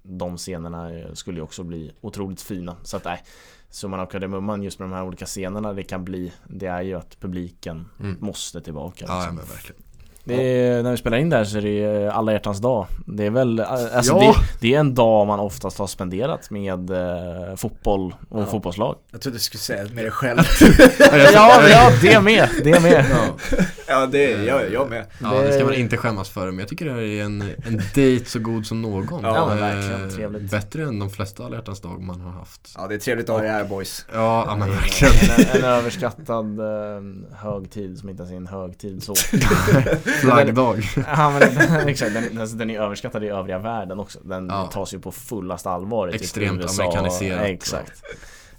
de scenerna skulle ju också bli otroligt fina. Så att nej, summan av kardemumman just med de här olika scenerna det kan bli Det är ju att publiken Mm. måste tillbaka. Ja, ja liksom. men verkligen. Det är, när vi spelar in där så är det eh, alla hjärtans dag. Det är väl, eh, alltså Ja. det, det är en dag man oftast har spenderat med eh, fotboll och Ja. fotbollslag. Jag trodde du skulle säga med dig själv. Ja, ja, det med, det med. Ja. Ja det är jag, jag med. Ja, det ska man inte skämmas för, men jag tycker det här är en, en dejt så god som någon. Ja, men verkligen. Eh, Trevligt. Bättre än de flesta alla dag man har haft. Ja det är trevligt att ha er här boys. Ja, ja men verkligen. En, en överskattad eh, högtid som inte ens är en högtid så. Flaggdag. Ja men den, exakt, den, alltså, den är överskattad i övriga världen också. Den Ja. tas ju på fullast allvar typ Extremt USA. amerikaniserat. Exakt.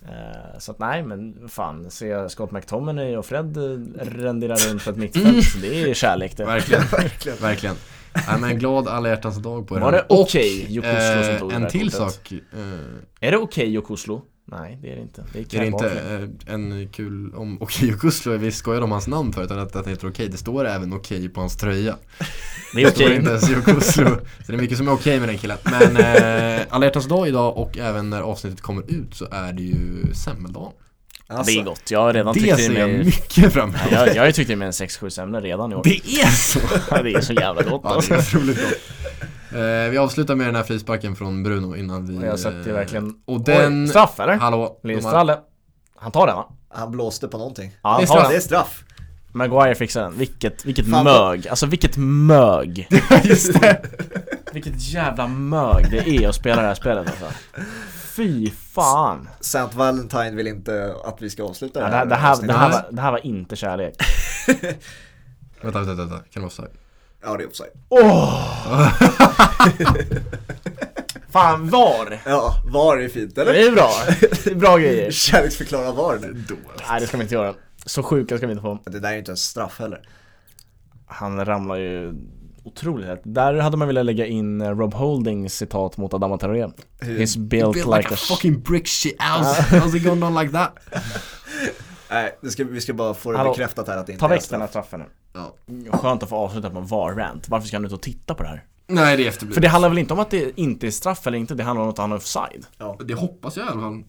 Eh, Så att nej men fan, se Scott McTominay och Fred eh, rendera runt på ett mittfält, det är kärlek det. Verkligen. Verkligen. Verkligen. Nej men glad alla hjärtans dag på er. Var det okej Jokoslo som eh, tog det En till kortet? sak. Eh, Är det okej Jokoslo? Nej, det är det inte. Det är, är det inte eh, en kul om Okej Kuslo, vi skojade om hans namn förut, att, att han heter Okej. Det står även Okej på hans tröja. Det är okej. Det inte ens Kuslo. Så det är mycket som är okej med den killen. Men eh, alla hjärtans dag idag och även när avsnittet kommer ut så är det ju semmeldagen. Alltså, det är gott, jag har redan tyckt det ser jag mycket fram emot. Jag, jag har ju tyckt i mig en 6-7 semlor redan i år. Det är så! det är så jävla gott alltså. Ja, det är otroligt gott. Eh, vi avslutar med den här frisparken från Bruno innan vi... Och jag sätter eh, verkligen... Och den... Oj, straff eller? Hallå? Lindstralle. Han tar den va? Han blåste på någonting. Ja, det, är straff. det är straff. Maguire fixar den. Vilket, vilket Fan, mög. Alltså vilket mög. Just det. vilket jävla mög det är att spela det här spelet alltså. Fy fan. Saint Valentine vill inte att vi ska avsluta det här. Ja, det, här, det, här, det, här var, det här var inte kärlek. vänta, vänta, vänta. Kan det vara offside? Ja, det är offside. Åh! Fan, VAR! Ja, VAR är fint eller? Det är bra, det är bra grejer. Kärleksförklara VAR nu. Nej det ska vi inte göra. Så sjuka ska vi inte få. Det där är ju inte en straff heller. Han ramlar ju otroligt lätt Där hade man velat lägga in eh, Rob Holdings citat mot Adama Traoré. He's built, built like, like, a, a fucking brick shit house, how's it going on like that? Nej, ska, vi ska bara få det Hallå, bekräftat här att det inte Ta väck den här straffen nu. Ja. Skönt att få avsluta på en VAR-rant Varför ska han ut och titta på det här? Nej det är efterblivet För det handlar väl inte om att det inte är straff eller inte, det handlar om att han är offside. Ja. Det hoppas jag i alla fall.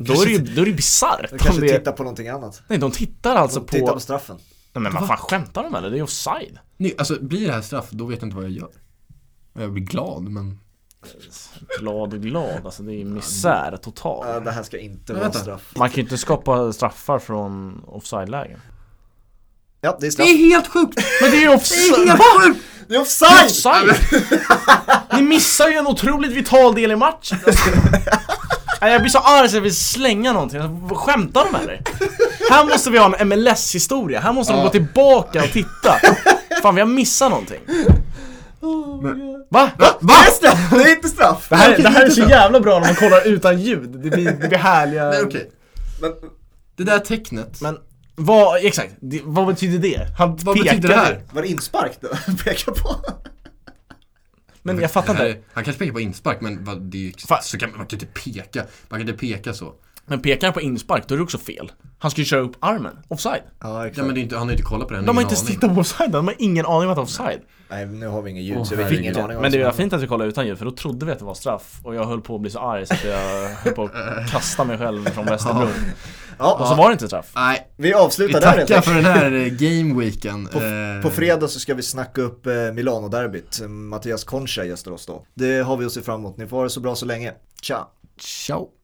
Då är det ju, då är det bisarrt De kanske det... tittar på någonting annat. Nej de tittar alltså de på De tittar på straffen. Nej men vad fan skämtar de eller? Det är offside. Nej, alltså blir det här straff, då vet jag inte vad jag gör. Jag blir glad men Glad och glad, alltså det är misär total ja, Det här ska inte vara straff Man kan ju inte skapa straffar från offside-lägen Ja, det är straff Det är helt sjukt! Men det är offside! Det är helt sjukt! Det är offside! offside. Ni missar ju en otroligt vital del i matchen Jag blir så arg så jag vill slänga någonting, skämtar de med dig? Här måste vi ha en MLS-historia, här måste de gå tillbaka och titta Fan vi har missat någonting men, Va? Va? Va? Det är straff! Det är inte straff! Det här, det här är så jävla bra när man kollar utan ljud, det blir, det blir härliga Nej okej okay. Det där tecknet Men vad, exakt, det, vad betyder det? Han vad betyder det här? Var det inspark då? Pekar på? Men jag fattar inte. Han kanske pekar på inspark men vad, det är, så kan, man kan inte peka. Man kan inte peka så. Men pekar han på inspark då är det också fel. Han ska ju köra upp armen. Offside. Ja, exakt. ja men inte, han har inte kollat på den. De har inte tittat på offside, de har ingen aning om att det är offside. Nej nu har vi ingen ljud oh, så vi har ingen aning om Men det var fint att vi kollade utan ljud för då trodde vi att det var straff. Och jag höll på att bli så arg så att jag höll på att kasta mig själv från Västerbro. Ja, och så var det inte straff. Nej, vi avslutar där Vi tackar för den här eh, gameweeken. På, eh. på fredag så ska vi snacka upp eh, Milano-derbyt. Mattias Concha gästar oss då. Det har vi att se fram emot. Ni får ha det så bra så länge. Ciao! Ciao!